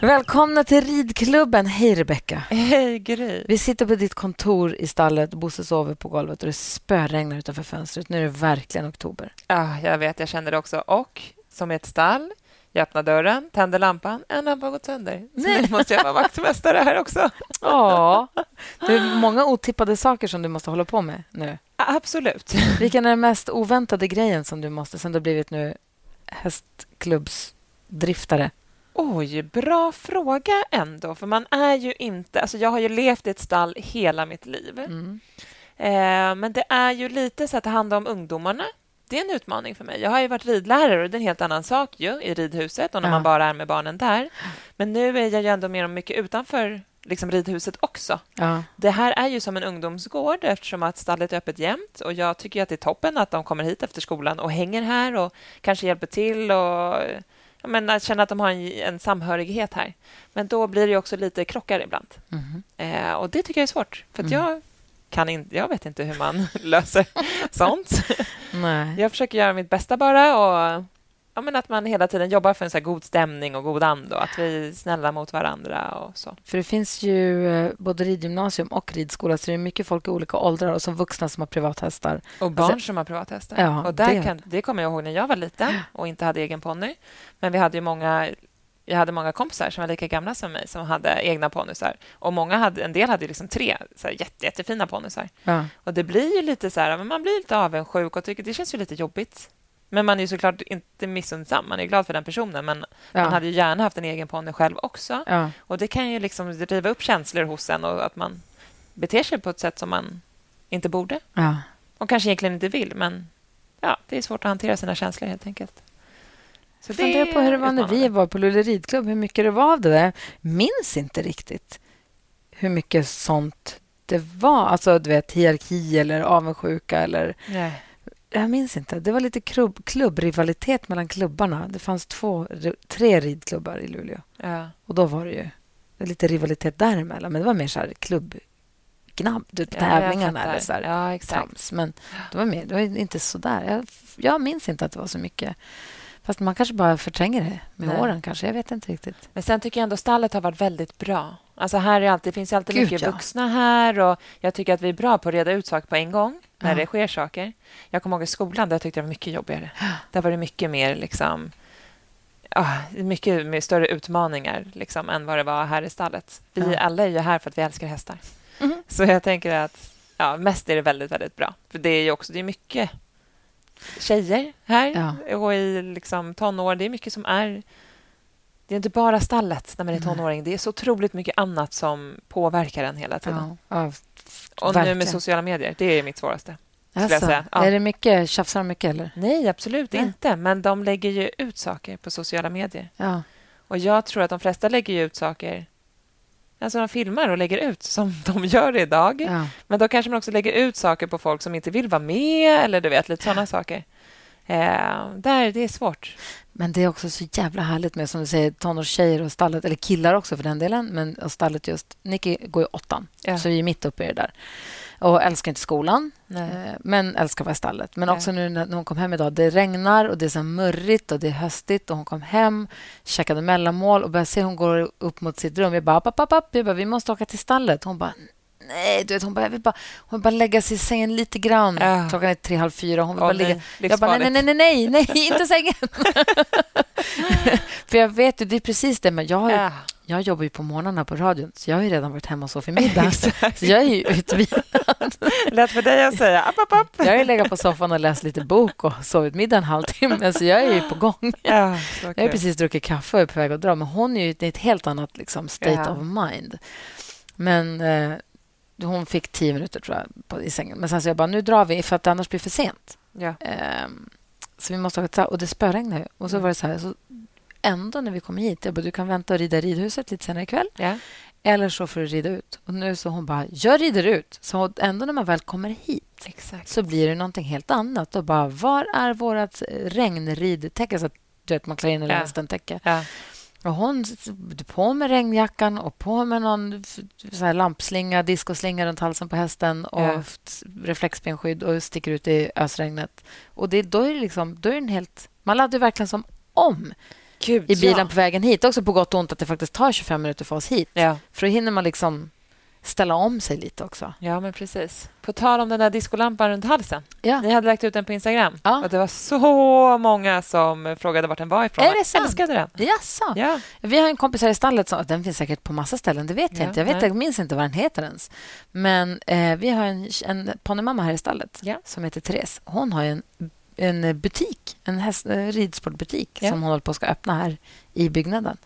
Välkomna till ridklubben. Hej, Rebecka. Hej, Gry. Vi sitter på ditt kontor i stallet. Bosse sover på golvet och det spöregnar utanför fönstret. Nu är det verkligen oktober. Ja, jag vet. Jag känner det också. Och som i ett stall. Jag öppnar dörren, tänder lampan. En lampa har gått sönder. Så Nej. nu måste jag vara vaktmästare här också. Ja. Det är många otippade saker som du måste hålla på med nu. Absolut. Vilken är den mest oväntade grejen som du måste sen du blivit nu hästklubbsdriftare? Oj, bra fråga ändå. För man är ju inte... Alltså jag har ju levt i ett stall hela mitt liv. Mm. Eh, men det är ju lite så att ta hand om ungdomarna. Det är en utmaning för mig. Jag har ju varit ridlärare och det är en helt annan sak ju, i ridhuset och när ja. man bara är med barnen där. Men nu är jag ju ändå mer och mycket utanför liksom ridhuset också. Ja. Det här är ju som en ungdomsgård eftersom att stallet är öppet jämt och jag tycker att det är toppen att de kommer hit efter skolan och hänger här och kanske hjälper till och men att känna att de har en, en samhörighet här. Men då blir det också lite krockar ibland. Mm. Eh, och Det tycker jag är svårt. För mm. jag, kan in, jag vet inte hur man löser sånt. Nej. Jag försöker göra mitt bästa bara. och ja, men Att man hela tiden jobbar för en så god stämning och god anda och att vi är snälla mot varandra. och så. För Det finns ju eh, både ridgymnasium och ridskola, så det är mycket folk i olika åldrar och som vuxna som har privathästar. Och barn alltså, som har privathästar. Ja, och där det... Kan, det kommer jag ihåg när jag var liten och inte hade egen ponny. Men vi hade ju många jag hade många kompisar som var lika gamla som mig som hade egna ponnysar. Och många hade, en del hade liksom tre så här, jätte, jättefina ponnysar. Ja. Och det blir ju lite så här, men man blir lite avundsjuk och tycker det känns ju lite jobbigt. Men man är såklart inte missundsam. Man är glad för den personen, men ja. man hade ju gärna haft en egen ponny själv också. Ja. Och Det kan ju liksom driva upp känslor hos en och att man beter sig på ett sätt som man inte borde. Ja. Och kanske egentligen inte vill, men ja, det är svårt att hantera sina känslor helt enkelt. Så jag funderar på hur det var när vi var på Lulle ridklubb, hur mycket det var av det där. minns inte riktigt hur mycket sånt det var. Alltså, du vet, hierarki eller avundsjuka eller... Nej jag minns inte. Det var lite klubb, klubbrivalitet mellan klubbarna. Det fanns två, tre ridklubbar i Luleå. Ja. Och då var det ju lite rivalitet däremellan. Men det var mer så här klubbgnabb, ja, tävlingarna eller så här, ja, exakt. trams. Men det var, mer, det var inte så där. Jag, jag minns inte att det var så mycket. Fast man kanske bara förtränger det med Nej. åren. kanske. Jag vet inte riktigt. Men sen tycker jag ändå stallet har varit väldigt bra. Alltså här är alltid, det finns alltid Gud, mycket ja. vuxna här och jag tycker att vi är bra på att reda ut saker på en gång när ja. det sker saker. Jag kommer ihåg i skolan där jag tyckte det var mycket jobbigare. Där var det mycket mer liksom mycket mer större utmaningar liksom, än vad det var här i stallet. Vi ja. alla är ju här för att vi älskar hästar. Mm. Så jag tänker att ja, mest är det väldigt, väldigt bra. För det är ju också det är mycket tjejer här ja. och i liksom tonår. Det är mycket som är... Det är inte bara stallet när man är tonåring. Det är så otroligt mycket annat som påverkar en hela tiden. Ja, och nu med sociala medier. Det är mitt svåraste. Alltså, ja. Är det mycket, tjafsar de mycket? Eller? Nej, absolut Nej. inte. Men de lägger ju ut saker på sociala medier. Ja. Och Jag tror att de flesta lägger ut saker... Alltså de filmar och lägger ut som de gör idag. Ja. Men då kanske man också lägger ut saker på folk som inte vill vara med eller du vet, lite sådana saker. Eh, där, det är svårt. Men det är också så jävla härligt med som du säger, tonårstjejer och stallet, eller killar också för den delen, men och stallet just. Nicky går i åttan, ja. så vi är mitt uppe i det där. Och älskar inte skolan, Nej. Eh, men älskar att vara i stallet. Men också nu när hon kom hem idag. Det regnar och det är så murrigt och det är höstigt. Och hon kom hem, käkade mellanmål och började se hon går upp mot sitt rum. Jag bara, app, app, app. Jag bara, vi måste åka till stallet. Hon bara, nej, du vet, hon bara, vill bara, hon vill bara lägga sig i sängen lite grann. Ja. Klockan är tre, halv fyra. Hon vill oh, bara ligga. Jag bara, nej, nej, nej, nej, nej, inte sängen. För jag vet ju, det är precis det. Men jag, har, ja. jag jobbar ju på morgnarna på radion, så jag har ju redan varit hemma och sovit middag. så jag är ju utvilad. Lätt för dig att säga app, app, app. Jag har ju legat på soffan och läst lite bok och sovit middag en halvtimme, så jag är ju på gång. Ja, jag har precis druckit kaffe och är på väg att dra, men hon är ju i ett helt annat liksom, state of mind. Men eh, hon fick tio minuter tror jag, på, i sängen. Men sen så jag bara, nu drar vi för att det annars blir för sent. Ja. Um, så vi måste åka Och det spöregnade ju. Och så mm. var det så här, så ändå när vi kom hit, jag bara, du kan vänta och rida ridhuset lite senare ikväll. Ja. Eller så får du rida ut. Och nu så hon bara, jag rider ut. Så ändå när man väl kommer hit Exakt. så blir det någonting helt annat. Och bara, var är vårt regnridtäcke? Så att du vet, man klär in en ja. lästentäcke. Ja. Och hon på med regnjackan och på med någon så här lampslinga, diskoslinga runt halsen på hästen och ja. reflexbenskydd och sticker ut i ösregnet. Och det, då, är det liksom, då är den helt... Man laddar verkligen som om. Gud, i bilen ja. på vägen hit. Också på gott och ont att det faktiskt tar 25 minuter för oss hit. Ja. För då hinner man liksom ställa om sig lite också. Ja, men precis. På tal om den där diskolampan runt halsen. Ja. Ni hade lagt ut den på Instagram. Ja. Och det var så många som frågade vart den var ifrån. Är det sant? älskade den. Jaså. Ja. Vi har en kompis här i stallet som... Den finns säkert på massa ställen. Det vet jag ja, inte. Jag, vet, jag minns inte vad den heter ens. Men eh, vi har en, en ponnymamma här i stallet ja. som heter Therese. Hon har en en butik, en häst, ridsportbutik ja. som hon håller på att ska öppna här i byggnaden.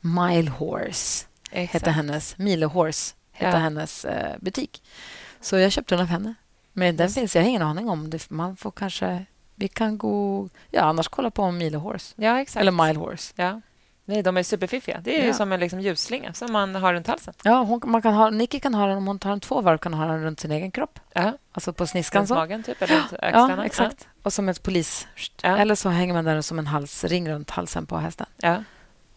Mile Horse Exakt. heter hennes. Mile Horse heter ja. hennes eh, butik. Så jag köpte den av henne. Men den finns, jag har ingen aning om det. Man får kanske... Vi kan gå... Ja, annars kolla på Mile Horse. Ja, exakt. Eller Mile Horse. Ja. Nej, de är superfiffiga. Det är ja. som en liksom ljusslinga som man har runt halsen. Ja, hon, man kan ha, Nicky kan ha den om hon tar den två varv kan ha den runt sin egen kropp. Ja. Alltså på sniskan. Runt magen, typ? Eller runt axlarna? Ja, exakt. Ja. Och som ett polis... Ja. Eller så hänger man den som en halsring runt halsen på hästen. Ja.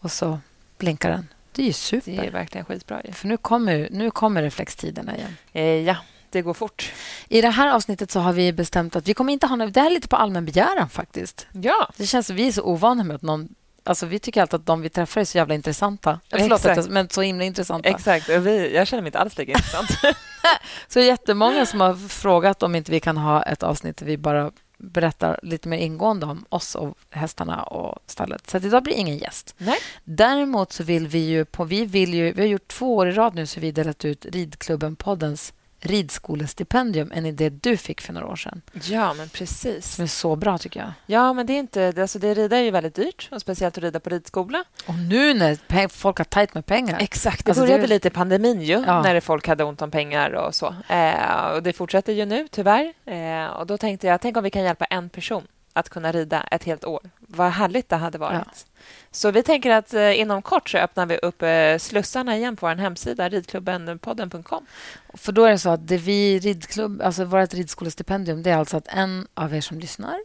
Och så blinkar den. Det är ju super. Det är verkligen skitbra. Ja. För nu kommer, nu kommer reflextiderna igen. Eh, ja, det går fort. I det här avsnittet så har vi bestämt att vi kommer inte ha... Det här är lite på allmän begäran faktiskt. Ja. Det känns som vi är så ovana med att någon Alltså, vi tycker alltid att de vi träffar är så jävla intressanta. Förlåt, Exakt. men så himla intressanta. Exakt. Vi, jag känner mig inte alls lika intressant. så det är jättemånga som har frågat om inte vi kan ha ett avsnitt där vi bara berättar lite mer ingående om oss och hästarna och stallet. Så idag blir ingen gäst. Nej. Däremot så vill vi ju... På, vi, vill ju vi har gjort två år i rad nu så vi delat ut Ridklubben-poddens ridskolestipendium än i det du fick för några år sedan. Ja, men precis. Som är så bra, tycker jag. Ja, men det är inte... Alltså det rida är ju väldigt dyrt, och speciellt att rida på ridskola. Och nu när folk har tajt med pengar. Exakt. Det alltså, började det... lite i pandemin ju, ja. när folk hade ont om pengar och så. Eh, och det fortsätter ju nu, tyvärr. Eh, och då tänkte jag, tänk om vi kan hjälpa en person att kunna rida ett helt år. Vad härligt det hade varit. Ja. Så vi tänker att eh, inom kort så öppnar vi upp eh, slussarna igen på vår hemsida, ridklubbenpodden.com. För då är det så att det vi ridklubb, alltså vårt ridskolestipendium, det är alltså att en av er som lyssnar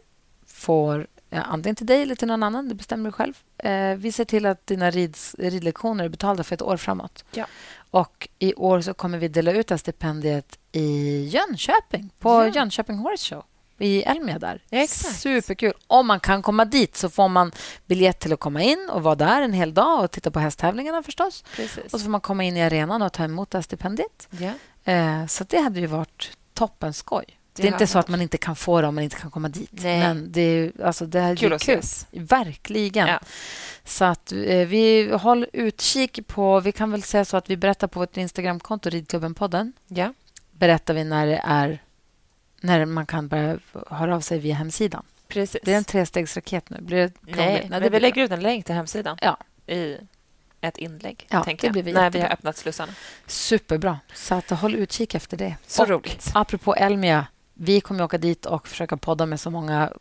får ja, antingen till dig eller till någon annan, det bestämmer du själv. Eh, vi ser till att dina rids, ridlektioner är betalda för ett år framåt. Ja. Och i år så kommer vi dela ut det stipendiet i Jönköping, på ja. Jönköping Horse Show i Elmia där. Exakt. Superkul. Om man kan komma dit så får man biljett till att komma in och vara där en hel dag och titta på hästtävlingarna förstås. Precis. Och så får man komma in i arenan och ta emot det stipendiet. Yeah. Eh, så det hade ju varit toppen skoj. Det, det är inte så att man inte kan få det om man inte kan komma dit. Nej. Men det är, alltså, det är kul. kul. Verkligen. Ja. Så att eh, vi håller utkik på... Vi kan väl säga så att vi berättar på vårt Instagramkonto, Ridklubben-podden. Ja. Berättar vi när det är när man kan börja höra av sig via hemsidan. Precis. Det är en trestegsraket nu. Blir det Nej, Nej det vi lägger ut en länk till hemsidan ja. i ett inlägg, ja, tänker blir vi när vi har öppnat slussarna. Superbra. Så att, håll utkik efter det. Så och, roligt. Apropå Elmia, vi kommer åka dit och försöka podda med så många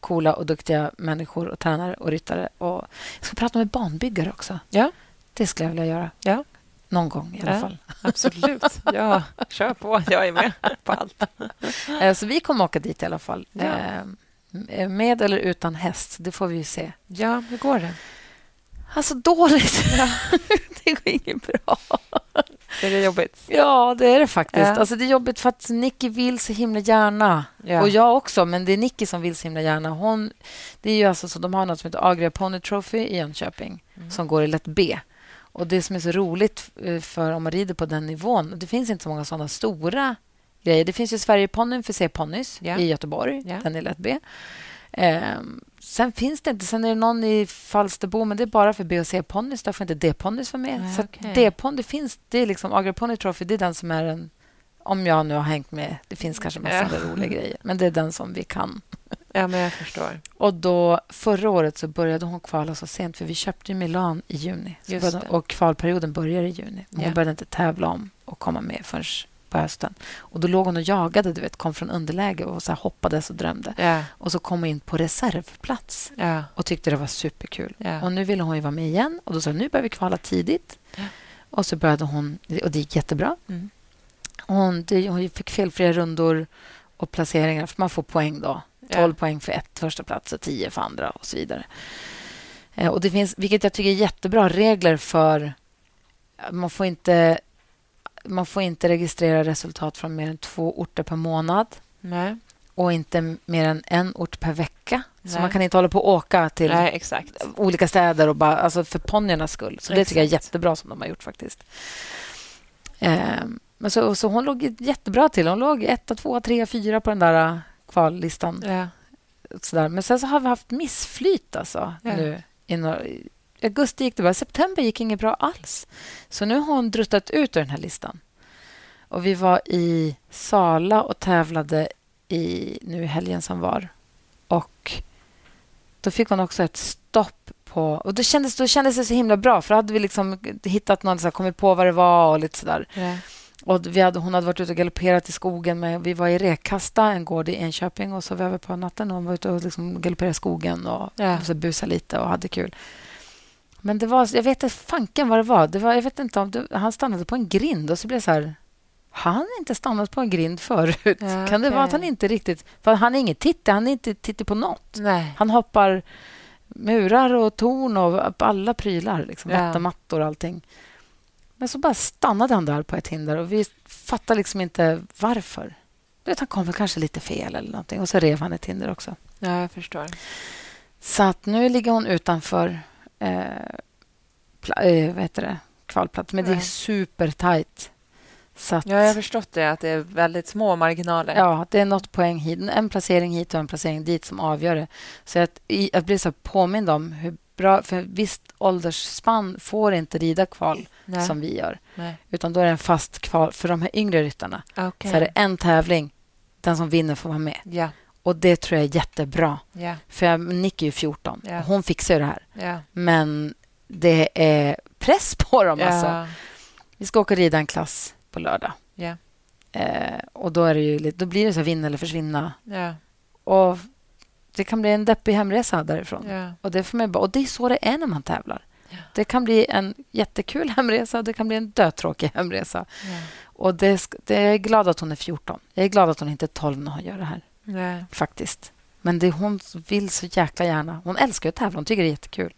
coola och duktiga människor och tränare och ryttare. Och jag ska prata med banbyggare också. Ja. Det skulle jag vilja göra. Ja. Någon gång i alla ja, fall. Absolut. Ja, kör på. Jag är med på allt. Eh, så vi kommer åka dit i alla fall. Ja. Eh, med eller utan häst, det får vi se. Ja, hur går det? Alltså dåligt. Ja. det går inget bra. Är det jobbigt? Ja, det är det faktiskt. Ja. Alltså, det är jobbigt för att Nicky vill så himla gärna. Ja. Och jag också, men det är Nicky som vill så himla gärna. Hon, det är ju alltså så, de har något som heter Agria Pony Trophy i Jönköping mm. som går i lätt B. Och Det som är så roligt eh, för om man rider på den nivån... Det finns inte så många såna stora grejer. Det finns ju Sverigeponnyn för C-ponnys yeah. i Göteborg. Yeah. Den är lätt B. Eh, sen finns det inte... Sen är det någon i Falsterbo, men det är bara för B och C-ponnys. Där får inte D-ponnys vara med. Nej, så okay. D-ponny finns... Det är liksom Agra Pony Trophy. Det är den som är en... Om jag nu har hängt med. Det finns kanske massa ja. roliga grejer, men det är den som vi kan. Ja, men jag förstår. Och då, förra året så började hon kvala så sent, för vi köpte Milan i juni. Började, och kvalperioden börjar i juni. Hon yeah. började inte tävla om att komma med förrän på hösten. Och Då låg hon och jagade, du vet, kom från underläge och så hoppades och drömde. Yeah. Och så kom hon in på reservplats yeah. och tyckte det var superkul. Och Nu ville hon ju vara med igen. Och Då sa nu börjar vi kvala tidigt. Och så började hon, och det gick jättebra. Mm. Hon, hon fick felfria rundor och placeringar, för man får poäng då 12 poäng för ett första plats och 10 för andra och så vidare. Eh, och Det finns, vilket jag tycker är jättebra, regler för... Man får inte, man får inte registrera resultat från mer än två orter per månad. Nej. och inte mer än en ort per vecka. Nej. Så man kan inte hålla på och åka till Nej, olika städer och bara, alltså för ponnyernas skull. Så det exakt. tycker jag är jättebra som de har gjort faktiskt. Eh, men så, så hon låg jättebra till. Hon låg etta, tvåa, trea, fyra på den där kvallistan. Ja. Sådär. Men sen så har vi haft missflyt alltså, ja. nu. I augusti gick det bra. September gick inget bra alls. Så nu har hon druttat ut ur den här listan. Och Vi var i Sala och tävlade i nu helgen som var. Och Då fick hon också ett stopp på... Och då kändes, då kändes det så himla bra, för då hade vi liksom hittat någon, så här, kommit på vad det var och lite sådär. Ja. Och vi hade, hon hade varit ute och galopperat i skogen. Med, vi var i Rekasta, en gård i Enköping. Och så var vi på natten och hon var ute och liksom galopperade i skogen och, ja. och så busade lite och hade kul. Men det var, jag vet inte fanken vad det var. Det var jag vet inte om det, Han stannade på en grind och så blev det så här... Har han inte stannat på en grind förut? Ja, kan okay. det vara att han inte riktigt... För han är ingen titte, han är inte titte på nåt. Han hoppar murar och torn och alla prylar. Liksom, ja. mattor och allting. Men så bara stannade han där på ett hinder och vi fattade liksom inte varför. vet, han kom väl kanske lite fel eller någonting och så rev han ett hinder också. Ja, jag förstår. Så att nu ligger hon utanför eh, eh, vad heter det? kvalplats, men Nej. det är supertajt. Så att, ja, jag har förstått det, att det är väldigt små marginaler. Ja, det är något poäng hit. En placering hit och en placering dit som avgör det. Så att, jag blir så påmind om hur bra... För visst åldersspann får inte rida kval Nej. som vi gör. Nej. Utan då är det en fast kval. För de här yngre ryttarna okay. så är det en tävling. Den som vinner får vara med. Ja. Och Det tror jag är jättebra. Ja. För jag, Nick är ju 14. Ja. Hon fixar det här. Ja. Men det är press på dem. Alltså. Vi ska åka och rida en klass på lördag. Eh, och Då, är det ju, då blir det så vinna eller försvinna. Och Det kan bli en deppig hemresa därifrån. Och, det får man, och det är så det är när man tävlar. Det kan bli en jättekul hemresa och det kan bli en dötråkig hemresa. Ja. Och det, det, jag är glad att hon är 14. Jag är glad att hon inte är 12 när hon gör det här. Nej. Faktiskt. Men det, hon vill så jäkla gärna. Hon älskar att tävla. Hon tycker det är jättekul.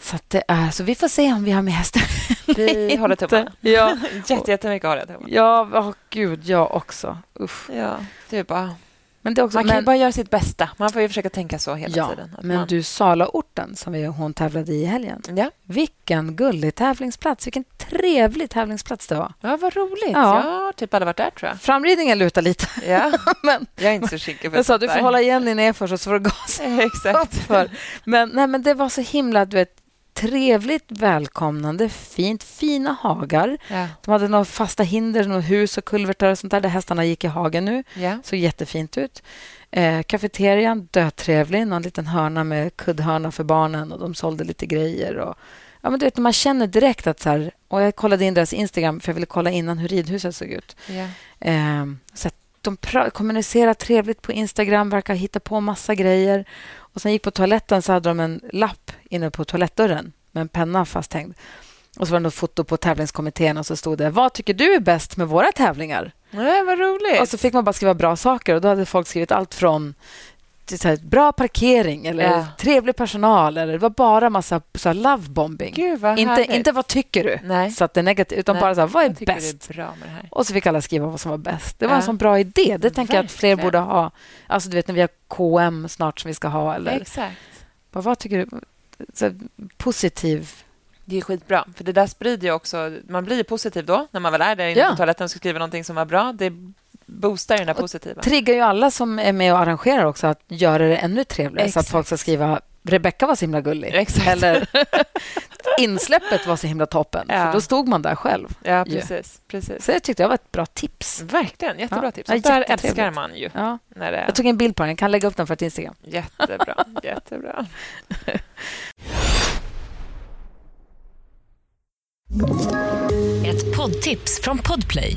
Så, det är, så vi får se om vi har med hästen. Vi håller tummarna. Ja. Jätte, jättemycket håller jag tummarna. Ja, oh, gud, jag också. Usch. Ja, det är bara men det också, man kan men, bara göra sitt bästa. Man får ju försöka tänka så hela ja, tiden. Men man... du, Salaorten, som vi, hon tävlade i helgen. Ja. Vilken gullig tävlingsplats. Vilken trevlig tävlingsplats det var. Ja, vad roligt. Ja. Jag har typ aldrig varit där, tror jag. Framridningen lutar lite. Ja. men, jag är inte så skicklig Jag sa du får hålla igen i nedför så får du gasa Exakt. För. Men, nej, men det var så himla... Du vet, trevligt välkomnande, fint, fina hagar. Ja. De hade några fasta hinder, några hus och kulvertar och sånt där, där hästarna gick i hagen nu. Ja. Såg jättefint ut. Eh, kafeterian, dötrevlig. Någon liten hörna med kuddhörna för barnen och de sålde lite grejer. Och, ja, men du vet, man känner direkt att... Så här, och jag kollade in deras Instagram för jag ville kolla innan hur ridhuset såg ut. Ja. Eh, så de kommunicerar trevligt på Instagram, verkar hitta på massa grejer. Och sen gick på toaletten så hade de en lapp inne på toalettdörren med en penna fasthängd. Och så var det något foto på tävlingskommittén och så stod det Vad tycker du är bäst med våra tävlingar? Nej, vad roligt. Och så fick man bara skriva bra saker och då hade folk skrivit allt från så här, bra parkering eller ja. trevlig personal. Eller det var bara massa så här, lovebombing. Gud, vad inte, inte vad tycker du, Nej. så att det är negativt, utan Nej. bara så här, vad är bäst? Är och så fick alla skriva vad som var bäst. Det var ja. en sån bra idé. Det tänker jag att fler borde ha. Alltså, du vet när vi har KM snart som vi ska ha. Eller, Exakt. Vad, vad tycker du? Så, positiv det är skitbra, för det där sprider ju också... Man blir positiv då, när man väl är där inne ja. på toaletten och ska skriva någonting som var bra. Det boostar den där positiva. triggar ju alla som är med och arrangerar också att göra det ännu trevligare Exakt. så att folk ska skriva Rebecka var så himla gullig. Exakt. Eller insläppet var så himla toppen. Ja. För då stod man där själv. Ja, precis, precis. Så det tyckte jag var ett bra tips. Verkligen. Jättebra ja. tips. Sånt där älskar man ju. Ja. När det... Jag tog en bild på den. Jag kan lägga upp den för ett Instagram. Jättebra. jättebra. Ett poddtips från Podplay.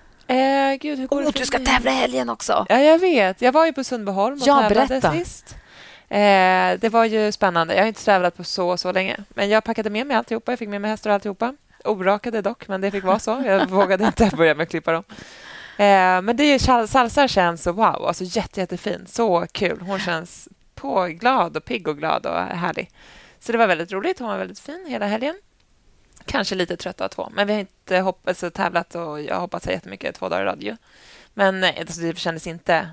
Eh, gud, hur går oh, du ska tävla i helgen också. Ja, jag vet. Jag var ju på Sundbyholm och ja, tävlade berätta. sist. Eh, det var ju spännande. Jag har inte tävlat på så, så länge. Men jag packade med mig alltihopa. Jag fick med mig hästar och alltihopa. Orakade dock, men det fick vara så. Jag vågade inte börja med att klippa dem. Eh, men det är, Salsa känns så wow, alltså jätte, jättefin. Så kul. Hon känns på glad och pigg och glad och härlig. Så det var väldigt roligt. Hon var väldigt fin hela helgen. Kanske lite trött av två, men vi har inte hopp, alltså, tävlat och jag har hoppat så jättemycket två dagar i rad. Men alltså, det kändes inte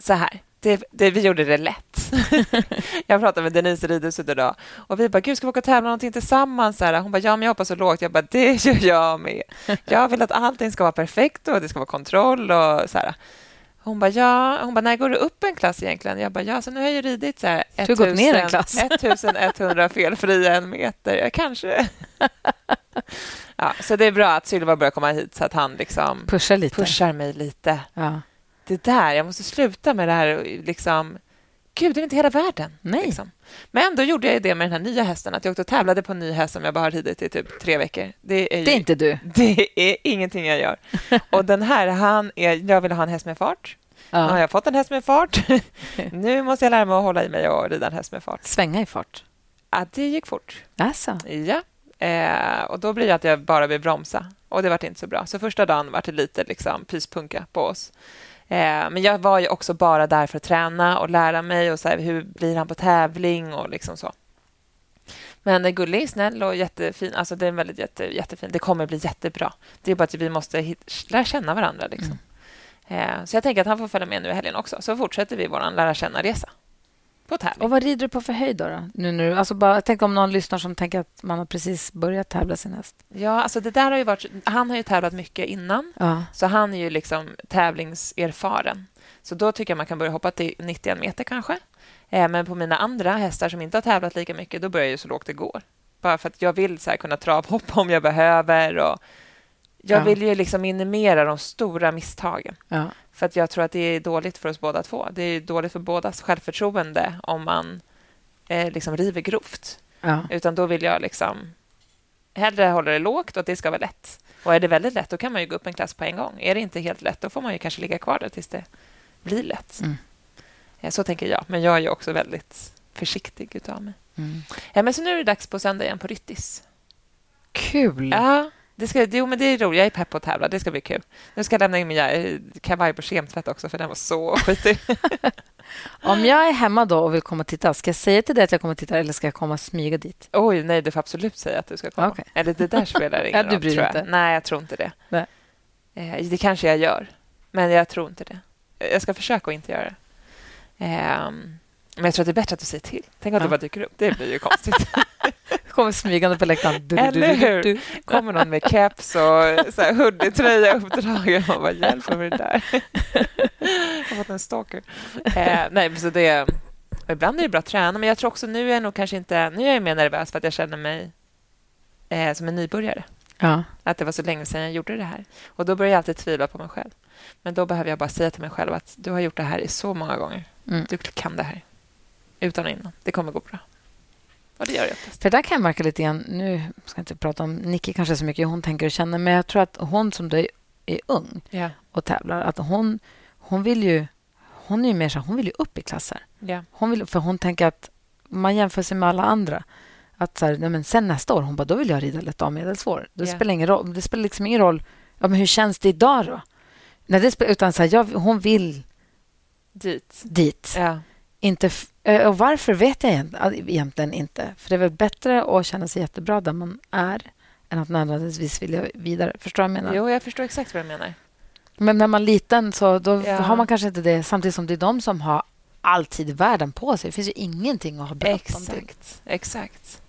så här. Det, det, vi gjorde det lätt. jag pratade med Denise ridhuset idag och vi bara, gud, ska vi åka och tävla någonting tillsammans? Hon bara, ja, men jag hoppas så lågt. Jag bara, det gör jag med. Jag vill att allting ska vara perfekt och det ska vara kontroll och så här. Hon bara, ja. Hon bara, när går du upp en klass egentligen? Jag bara, ja, så nu har jag ridit så här, 1000, gått ner en klass. 1100 felfria en meter. Kanske. ja, så det är bra att Sylva börjar komma hit så att han liksom pushar, lite. pushar mig lite. Ja. Det där, jag måste sluta med det här liksom Gud, det är inte hela världen. Nej. Liksom. Men då gjorde jag det med den här nya hästen. Att jag åkte och tävlade på en ny häst som jag bara har ridit i typ tre veckor. Det är, ju, det är inte du. Det är ingenting jag gör. och den här, han är, jag ville ha en häst med fart. Ja. Nu har jag fått en häst med fart. nu måste jag lära mig att hålla i mig och rida en häst med fart. Svänga i fart? Ja, det gick fort. Alltså. Ja. Eh, och då blir det att jag bara vill bromsa. Och det var inte så bra. Så första dagen var det lite liksom pyspunka på oss. Eh, men jag var ju också bara där för att träna och lära mig och så här, hur blir han på tävling och liksom så. Men är gullig, snäll och jättefin. Alltså det är väldigt jätte, jättefin. Det kommer bli jättebra. Det är bara att vi måste hit, lära känna varandra. Liksom. Mm. Eh, så jag tänker att han får följa med nu i helgen också. Så fortsätter vi vår lära känna-resa på tävling. Och vad rider du på för höjd då? då? Nu, nu, alltså bara, tänk om någon lyssnar som tänker att man har precis börjat tävla sin häst. Ja, alltså det där har ju varit... Han har ju tävlat mycket innan, ja. så han är ju liksom tävlingserfaren. Så då tycker jag man kan börja hoppa till 91 meter kanske. Eh, men på mina andra hästar som inte har tävlat lika mycket, då börjar jag ju så lågt det går. Bara för att jag vill så kunna travhoppa om jag behöver. Och jag ja. vill ju liksom minimera de stora misstagen. Ja. För att jag tror att det är dåligt för oss båda två. Det är dåligt för bådas självförtroende om man eh, liksom river grovt. Ja. Utan då vill jag liksom hellre hålla det lågt och att det ska vara lätt. Och är det väldigt lätt, då kan man ju gå upp en klass på en gång. Är det inte helt lätt, då får man ju kanske ligga kvar där tills det blir lätt. Mm. Eh, så tänker jag. Men jag är ju också väldigt försiktig utav mig. Mm. Ja, men så nu är det dags på söndag igen på Ryttis. Kul! Ja, det, ska, jo, men det är roligt. Jag är pepp på att tävla. Det ska bli kul. Nu ska jag lämna in min eh, kavaj på kemtvätt också, för den var så skitig. Om jag är hemma då och vill komma och titta, ska jag säga till dig att jag kommer och titta eller ska jag komma och smyga dit? Oj, nej, du får absolut säga att du ska komma. Okay. Eller det där spelar ingen roll, ja, du bryr tror Inte. Nej, jag tror inte det. Nej. Eh, det kanske jag gör, men jag tror inte det. Jag ska försöka att inte göra det. Eh, men jag tror att det är bättre att du säger till. Tänk om ja. du bara dyker upp. Det blir ju konstigt. kommer smygande på läktaren. Du, Eller hur? Du, kommer någon med keps och så hoodie-tröja uppdragen. Man bara, hjälp mig med det där. Jag har fått en stalker. Eh, nej, så det, ibland är det bra att träna, men jag tror också nu är jag nog kanske inte... Nu är jag mer nervös för att jag känner mig eh, som en nybörjare. Ja. Att det var så länge sedan jag gjorde det här. Och Då börjar jag alltid tvivla på mig själv. Men då behöver jag bara säga till mig själv att du har gjort det här i så många gånger. Mm. Du kan det här. Utan och innan. Det kommer gå bra. Och det gör jag. För där kan jag märka lite grann... Nu ska jag inte prata om Nicky kanske så mycket hon tänker och känner, men jag tror att hon som då är, ung yeah. och tävlar, att hon, hon vill ju... Hon är ju mer så hon vill ju upp i klasser. Yeah. Hon vill, för hon tänker att man jämför sig med alla andra. Att så här, nej men sen nästa år, hon bara, då vill jag rida lätt A medelsvår. Det, yeah. spelar ingen roll, det spelar liksom ingen roll. Ja, men hur känns det idag då? Nej, det spelar, utan så här, jag, hon vill dit. dit. Ja. Inte och varför vet jag egentligen inte. För det är väl bättre att känna sig jättebra där man är än att nödvändigtvis vilja vidare. Förstår du vad jag menar? Jo, jag förstår exakt vad du menar. Men när man är liten så då ja. har man kanske inte det samtidigt som det är de som har all tid i världen på sig. Det finns ju ingenting att ha bråttom till. Exakt.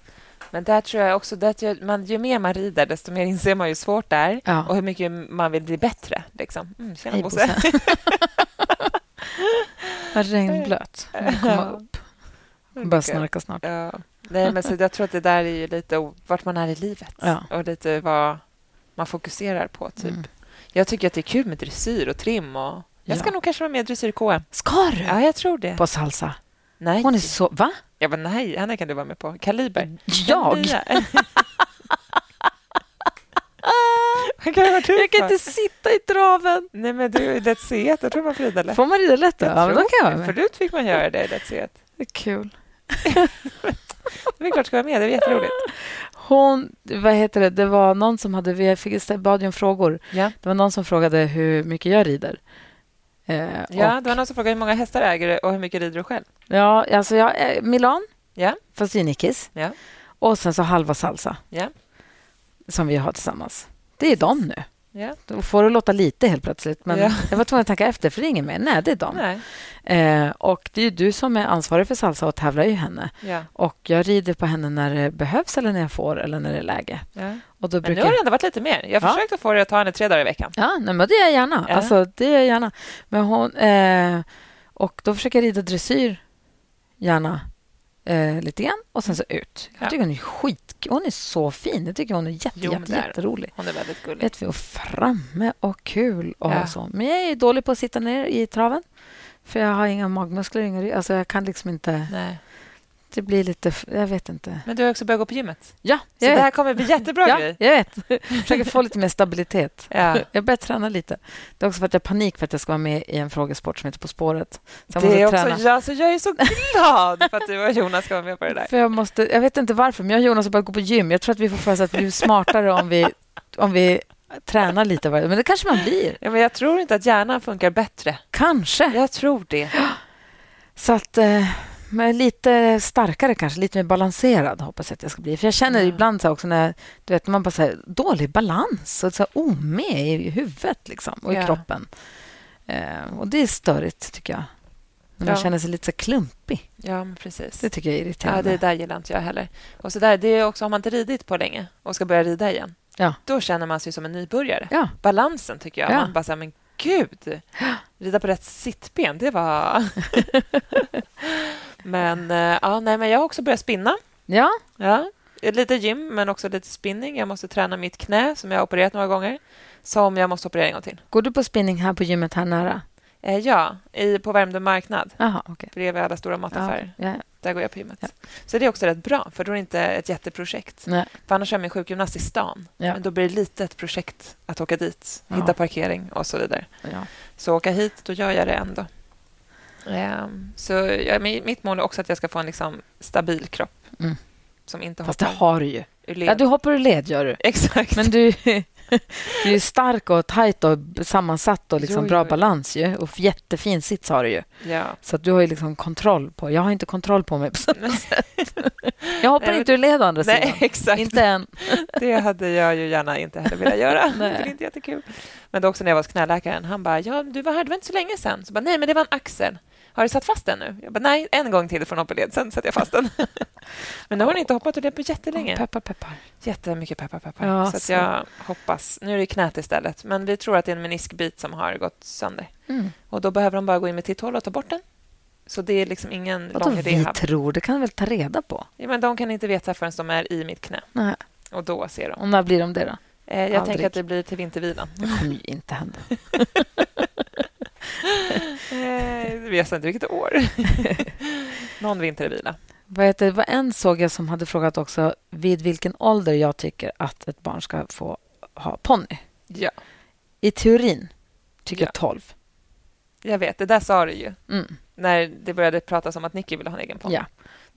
Men där tror jag också att ju, man, ju mer man rider, desto mer inser man hur svårt det är ja. och hur mycket man vill bli bättre. Liksom. Mm, tjena, Hej, Bosse. Regnblöt. Komma upp. Bara snarka snart. Ja. Nej, men så jag tror att det där är lite vart man är i livet ja. och lite vad man fokuserar på. typ. Mm. Jag tycker att det är kul med dressyr och trim. Och jag ska nog kanske vara med i dressyr KM. Ska du? Ja, jag tror det. På salsa? Nej. Hon är så... Va? Jag bara, nej, henne kan du vara med på. Kaliber. Jag? Han kan jag kan inte sitta i traven. Nej, men du är lätt c Jag tror man får rida lätt. Får man rida lätt då? Ja, men då kan jag med. Förut fick man göra det i lätt c Det är kul. det är klart ska vara med. Det är jätteroligt. Hon, vad heter det, det var någon som hade, vi fick, bad om frågor. Ja. Det var någon som frågade hur mycket jag rider. Eh, ja, och, det var någon som frågade hur många hästar äger du och hur mycket rider du själv? Ja, alltså jag, eh, Milan, ja. fast i Nickis. Ja. Och sen så halva salsa, ja. som vi har tillsammans. Det är de nu. Ja. Då får det låta lite helt plötsligt. Men ja. jag var tvungen att tänka efter, för det är ingen mer. Nej, det är de. Eh, och det är du som är ansvarig för salsa och tävlar ju henne. Ja. Och jag rider på henne när det behövs eller när jag får eller när det är läge. Och då brukar... Men nu har det ändå varit lite mer. Jag har ja. försökt att få dig att ta henne tre dagar i veckan. Ja, nej, men det gör jag gärna. Alltså, det gör jag gärna. Men hon, eh, och då försöker jag rida dressyr gärna eh, lite grann och sen så ut. Jag tycker hon är skit... Hon är så fin. Jag tycker hon är jätte, jo, jätte, jätterolig. Hon är väldigt gullig. Vi, och framme och kul och ja. så. Men jag är dålig på att sitta ner i traven. För jag har inga magmuskler. Inga, alltså jag kan liksom inte... Nej. Det blir lite... Jag vet inte. Men du har också börjat gå på gymmet. Ja, Så det här kommer bli jättebra ja, grej. jag vet. försöker få lite mer stabilitet. Ja. Jag börjar träna lite. Det är också för att jag har panik för att jag ska vara med i en frågesport som heter På spåret. Så det är också träna. jag. Så jag är så glad för att du och Jonas ska vara med på det där. För jag, måste, jag vet inte varför, men jag och Jonas har börjat gå på gym. Jag tror att vi får för oss att vi blir smartare om vi, om vi tränar lite. Men det kanske man blir. Ja, men jag tror inte att hjärnan funkar bättre. Kanske. Jag tror det. Så att... Eh, men lite starkare kanske, lite mer balanserad hoppas jag att jag ska bli. För jag känner mm. ibland så också när du vet, man bara så här, dålig balans och så här, omed i huvudet liksom, och i kroppen. Eh, och det är störigt tycker jag. När man ja. känner sig lite så klumpig. Ja, precis. Det tycker jag är irriterande. Ja, det där gillar inte jag heller. Och så där, det är också, har man inte ridit på länge och ska börja rida igen, ja. då känner man sig som en nybörjare. Ja. Balansen tycker jag. Man bara så här, men gud, rida på rätt sittben, det var... men, eh, ja, nej, men jag har också börjat spinna. Ja. ja. Lite gym, men också lite spinning. Jag måste träna mitt knä, som jag har opererat några gånger, som jag måste operera en gång till. Går du på spinning här på gymmet här nära? Eh, ja, i, på Värmdö marknad. Aha, okay. Bredvid alla stora mataffärer. Ja, ja. Där går jag på gymmet. Så det är också rätt bra, för då är det inte ett jätteprojekt. Nej. För annars är min sjukgymnast i stan. Men då blir det lite ett projekt att åka dit, hitta parkering och så vidare. Så åka hit, då gör jag det ändå. Um, så ja, mitt mål är också att jag ska få en liksom, stabil kropp. Mm. Som inte Fast det har du ju. Ja, du hoppar ur led, gör du. Exakt. Men du, du är stark och tajt och sammansatt och liksom jo, bra jo. balans. Ju. Och jättefin sits har du ju. Ja. Så du har ju liksom kontroll på... Jag har inte kontroll på mig på samma sätt. Jag hoppar Nej, inte ur led å andra Nej, sidan. Exakt. Inte än. Det hade jag ju gärna inte heller velat göra. Nej. Det är inte jättekul. Men det också när jag var hos knäläkaren. Han bara, ja, du var här, det var inte så länge sedan. Så bara, Nej, men det var en axel. Har du satt fast den nu? Jag bara, nej, en gång till från hoppeled, sen sätter jag fast den. Men nu har hon inte hoppat ur det på jättelänge. Oh, peppar, peppar. Jättemycket peppar, peppar. Ja, så, så. jag hoppas. Nu är det knät istället, men vi tror att det är en meniskbit som har gått sönder. Mm. Och Då behöver de bara gå in med titthål och ta bort den. Så det är liksom ingen Vadå lång rehab. vi tror? Det kan de väl ta reda på? Ja, men de kan inte veta förrän de är i mitt knä. Nej. Och då ser de. Och när blir de det då? Eh, jag Aldrig. tänker att det blir till vintervilan. Det kommer ju inte hända. eh, vet inte vilket år. Någon vintervila. Vad heter, det var en såg jag som hade frågat också vid vilken ålder jag tycker att ett barn ska få ha ponny. Ja. I teorin tycker ja. jag 12. Jag vet, det där sa du ju. Mm. När det började pratas om att Nicky ville ha en egen ponny. Ja.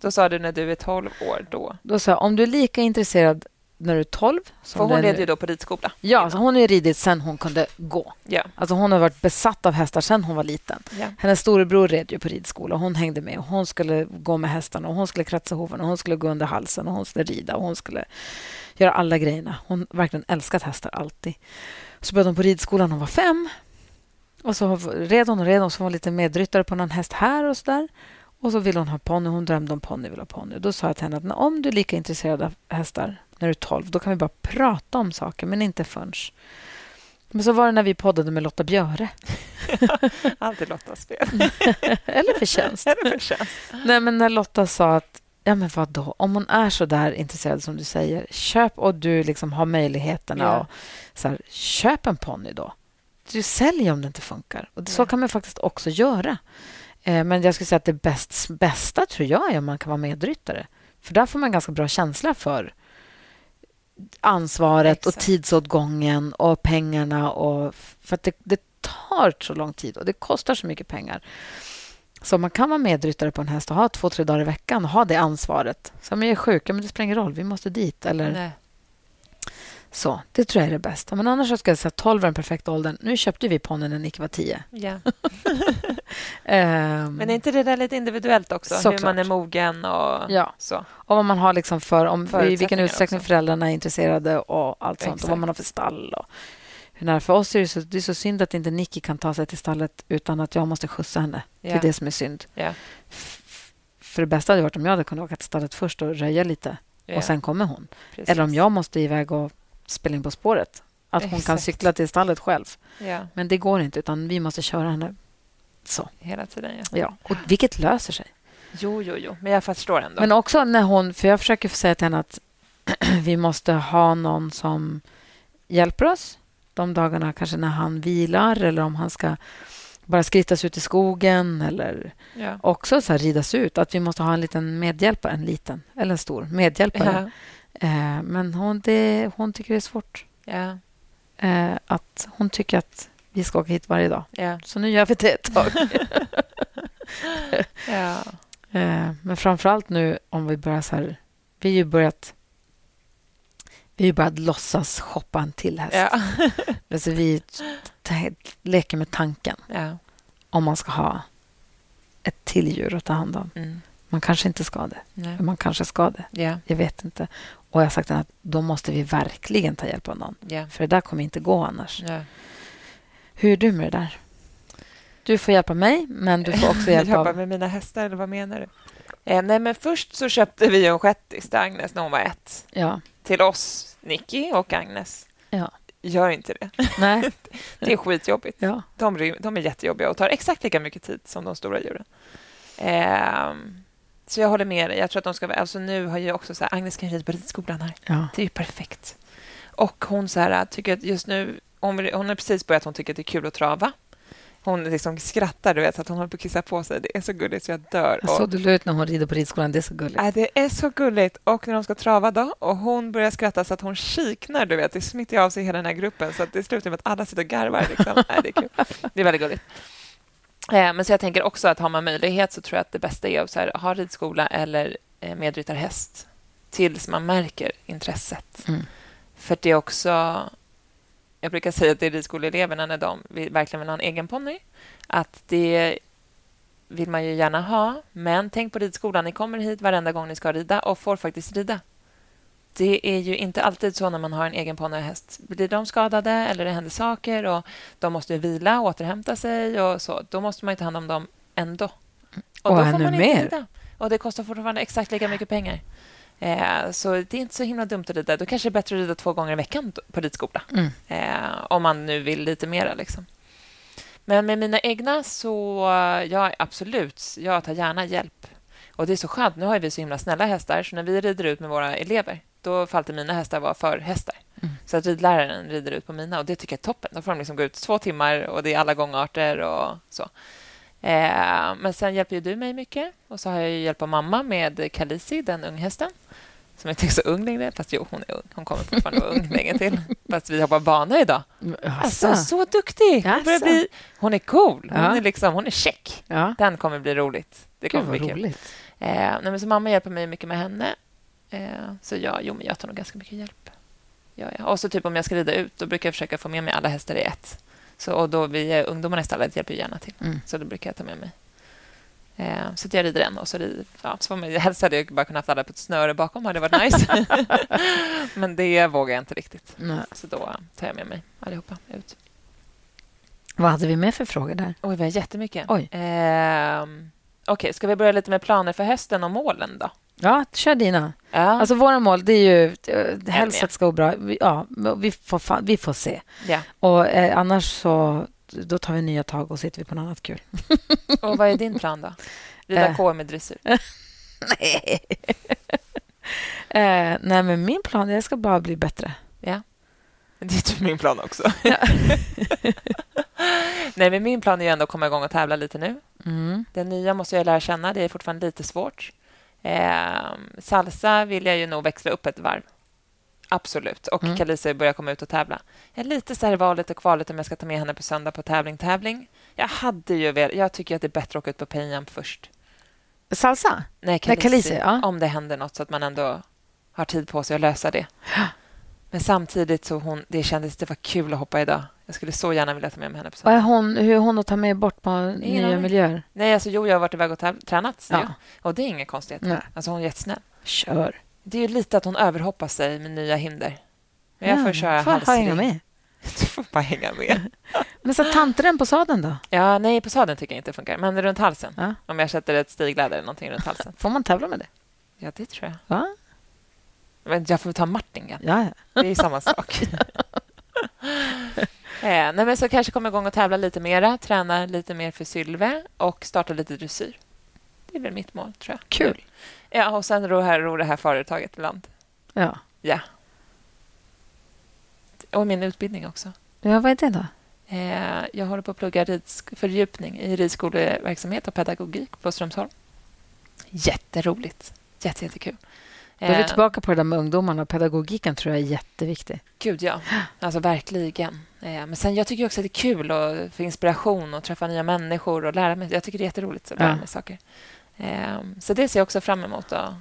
Då sa du när du är 12 år. Då Då sa jag, om du är lika intresserad när du är 12. För hon red ju då på ridskola. Ja, alltså hon har ridit sen hon kunde gå. Ja. Alltså hon har varit besatt av hästar sen hon var liten. Ja. Hennes storebror red ju på ridskola och hon hängde med. Och hon skulle gå med hästarna och hon skulle kratsa hoven och hon skulle gå under halsen och hon skulle rida och hon skulle göra alla grejerna. Hon verkligen älskat hästar alltid. Så började hon på ridskolan när hon var fem. Och så red hon och red och så var hon lite medryttare på någon häst här och så där. Och så ville hon ha ponny. Hon drömde om ponny. Ville ha ponny. Då sa jag till henne att om du är lika intresserad av hästar när du är 12, då kan vi bara prata om saker, men inte förrän. Men så var det när vi poddade med Lotta Björe. Alltid Lottas fel. Eller förtjänst. Eller förtjänst. Nej, men när Lotta sa att ja, men vadå? om hon är så där intresserad som du säger, köp och du liksom har möjligheterna. Yeah. Och, så här, köp en ponny då. Du säljer om det inte funkar. Och Så yeah. kan man faktiskt också göra. Eh, men jag skulle säga att det bäst, bästa tror jag är om man kan vara medryttare. För där får man ganska bra känsla för ansvaret Exakt. och tidsåtgången och pengarna. Och, för att det, det tar så lång tid och det kostar så mycket pengar. Så man kan vara medryttare på en häst och ha två, tre dagar i veckan och ha det ansvaret. Så om jag är sjuk, men det spelar ingen roll, vi måste dit. Eller... Nej. Så, det tror jag är det bästa. Men annars ska jag säga 12 är den perfekta åldern. Nu köpte vi ponnyn när Nicky var 10. Ja. um, men är inte det där lite individuellt också? Hur klart. man är mogen och ja. så? Och vad man har liksom för, om, i vilken utsträckning också. föräldrarna är intresserade och allt sånt. Och vad man har för stall. Och hur. För oss är det, så, det är så synd att inte Nicky kan ta sig till stallet utan att jag måste skjutsa henne. Yeah. Det är det som är synd. Yeah. För det bästa hade varit om jag hade kunnat åka till stallet först och röja lite. Yeah. Och sen kommer hon. Precis. Eller om jag måste iväg och spela in På spåret. Att hon Exakt. kan cykla till stallet själv. Ja. Men det går inte, utan vi måste köra henne så. Hela tiden, ja. ja. Och vilket löser sig. Jo, jo, jo. Men jag förstår ändå. Men också när hon... För jag försöker säga till henne att vi måste ha någon som hjälper oss de dagarna, kanske när han vilar eller om han ska bara skrittas ut i skogen eller ja. också så ridas ut. Att vi måste ha en liten medhjälpare, en liten eller en stor medhjälpare. Ja. Eh, men hon, det, hon tycker det är svårt. Ja. Eh, att hon tycker att vi ska åka hit varje dag. Så nu gör vi det ett tag. eh, men framför allt nu om vi börjar så här... Vi har ju börjat vi har börjat låtsas shoppa en till häst. Ja. alltså vi leker med tanken ja. om man ska ha ett till djur att ta hand om. Mm. Man kanske inte ska det. Nej. Man kanske ska det. Ja. Jag vet inte. Och jag har sagt att då måste vi verkligen ta hjälp av någon. Ja. För det där kommer inte gå annars. Ja. Hur är du med det där? Du får hjälpa mig, men du får också hjälpa... Jobba med mina hästar, eller vad menar du? Eh, nej, men först så köpte vi en shettis till Agnes när hon var ett. Ja. Till oss Nicky och Agnes. Ja. Gör inte det. Nej. det är skitjobbigt. Ja. De, de är jättejobbiga och tar exakt lika mycket tid som de stora djuren. Eh, så jag håller med dig. Jag tror att de ska... Alltså nu har jag också så här, Agnes kan rida på ridskolan här. Ja. Det är perfekt. Och hon så här, tycker att just nu... Hon, hon har precis börjat, hon tycker att det är kul att trava hon liksom skrattar, du vet, så att hon håller på att kissa på sig. Det är så gulligt så jag dör. Jag såg du ut när hon rider på ridskolan. Det är så gulligt. Äh, det är så gulligt. Och när de ska trava då, och hon börjar skratta så att hon kiknar, du vet. Det smittar av sig hela den här gruppen, så att det slutar med att alla sitter och garvar. Liksom. äh, det är kul. Det är väldigt gulligt. Eh, men så jag tänker också att har man möjlighet så tror jag att det bästa är att så här, ha ridskola eller eh, medryttarhäst tills man märker intresset. Mm. För det är också jag brukar säga till ridskoleeleverna när de verkligen vill ha en egen ponny att det vill man ju gärna ha, men tänk på ridskolan. Ni kommer hit varenda gång ni ska rida och får faktiskt rida. Det är ju inte alltid så när man har en egen ponny och häst. Blir de skadade eller det händer saker och de måste vila och återhämta sig och så, då måste man ta hand om dem ändå. Och, och då får man mer. Rida. Och det kostar fortfarande exakt lika mycket pengar. Eh, så det är inte så himla dumt att rida. Då kanske det är bättre att rida två gånger i veckan på ridskola. Mm. Eh, om man nu vill lite mera. Liksom. Men med mina egna så... Ja, absolut. Jag tar gärna hjälp. Och Det är så skönt. Nu har vi så himla snälla hästar, så när vi rider ut med våra elever då får alltid mina hästar vara förhästar. Mm. Så att ridläraren rider ut på mina och det tycker jag är toppen. Då får de liksom gå ut två timmar och det är alla gångarter och så. Eh, men sen hjälper du mig mycket. Och så har jag hjälpt mamma med Kalisi, den unghästen som inte är så ung längre. Fast jo, hon är ung. Hon kommer fortfarande vara ung länge till. Fast vi hoppar bana idag. Alltså, så duktig! Hon, börjar bli, hon är cool. Hon, ja. är liksom, hon är check. Ja. Den kommer bli roligt. Det kommer Gud, bli kul. Eh, så mamma hjälper mig mycket med henne. Eh, så ja, jo, men jag tar nog ganska mycket hjälp. Ja, ja. Och så typ om jag ska rida ut, då brukar jag försöka få med mig alla hästar i ett. Så, och då vi ungdomarna i stallet hjälper gärna till. Mm. Så då brukar jag ta med mig Eh, så jag rider en och så rider... Ja, så man, helst hade jag bara kunnat haft alla på ett snöre bakom. hade varit nice. Men det vågar jag inte riktigt. Nej. Så då tar jag med mig allihopa ut. Vad hade vi med för frågor där? Oj, vi har jättemycket. Oj. Eh, okay, ska vi börja lite med planer för hösten och målen då? Ja, kör dina. Ja. Alltså våra mål, det är ju eh, helst att det ska gå bra. Ja, vi får, vi får se. Ja. Och eh, annars så då tar vi nya tag och sitter vi på något annat kul. Och vad är din plan då? Rida äh. K med dressyr? nej. eh, nej, men min plan är att jag ska bara bli bättre. Ja. Det är typ min plan också. Nej, men min plan är ändå att komma igång och tävla lite nu. Mm. Det nya måste jag lära känna. Det är fortfarande lite svårt. Eh, salsa vill jag ju nog växla upp ett varv. Absolut. Och mm. Kalisa börjar komma ut och tävla. Jag är lite så här valet och kvalet om jag ska ta med henne på söndag på tävling. tävling. Jag hade ju väl, Jag tycker att det är bättre att åka ut på Penjamp först. Salsa? Nej. Kalisi ja. Om det händer nåt så att man ändå har tid på sig att lösa det. Men samtidigt så hon, det kändes det var kul att hoppa idag. Jag skulle så gärna vilja ta med mig henne på Vad är hon, hur är hon att ta med bort på nya aning. miljöer? Nej, alltså, jo, jag har varit iväg och tränat. Ja. Och det är inga konstigheter. Alltså, hon är jättesnäll. Kör. Det är ju lite att hon överhoppar sig med nya hinder. Men jag får köra får halsring. hänga med. Du får bara hänga med. Men så tanten på sadeln då? Ja, nej, på sadeln tycker jag inte funkar. Men runt halsen. Ja. Om jag sätter ett stigläder eller någonting runt halsen. Får man tävla med det? Ja, det tror jag. Va? Men jag får ta martingen. Ja, ja. Det är samma sak. eh, nej, men så kanske komma igång och tävla lite mera, träna lite mer för Sylve och starta lite dressyr. Det är väl mitt mål, tror jag. Kul. Ja, och sen ro, här, ro det här företaget i land. Ja. Ja. Och min utbildning också. Ja, vad är det då? Eh, jag håller på att plugga ridsk- fördjupning i ridskoleverksamhet och pedagogik på Strömsholm. Jätteroligt. Jätte, jättekul. Då är vi eh, tillbaka på det där med ungdomarna. Pedagogiken tror jag är jätteviktig. Gud, ja. Alltså, verkligen. Eh, men sen, jag tycker också att det är kul att få inspiration och träffa nya människor och lära mig. Jag tycker det är jätteroligt att lära mig saker. Så det ser jag också fram emot att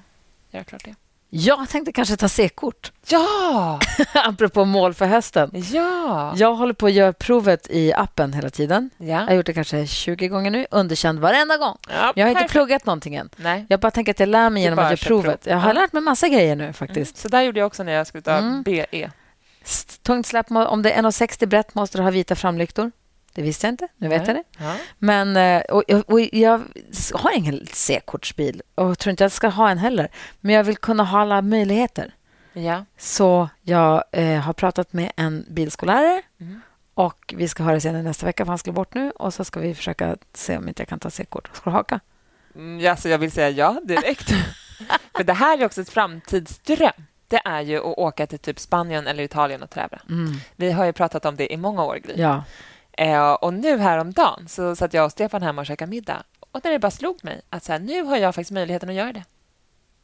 göra klart det. Jag tänkte kanske ta C-kort. Ja! Apropå mål för hösten. Ja! Jag håller på att göra provet i appen hela tiden. Ja. Jag har gjort det kanske 20 gånger nu. Underkänd varenda gång. Ja, jag har inte pluggat någonting än. Nej. Jag bara tänker att jag lär mig genom att göra provet. Prov. Jag har ja. lärt mig massa grejer nu faktiskt. Mm. Så där gjorde jag också när jag skulle ta mm. BE. Tungt släp, om det är 1,60 brett måste du ha vita framlyktor. Det visste jag inte. Nu vet jag det. Ja. Men, eh, och, och jag har ingen C-kortsbil och tror inte jag ska ha en heller. Men jag vill kunna ha alla möjligheter. Ja. Så jag eh, har pratat med en bilskollärare mm. och vi ska höra senare nästa vecka, för han skulle bort nu. Och så ska vi försöka se om inte jag kan ta C-kort. Ska du haka? Mm, ja, så jag vill säga ja direkt. för det här är också ett framtidsdröm det är ju att åka till typ Spanien eller Italien och tävla. Mm. Vi har ju pratat om det i många år, Gry. Ja. Eh, och nu häromdagen så satt jag och Stefan hemma och käkade middag. Och där det bara slog mig att så här, nu har jag faktiskt möjligheten att göra det.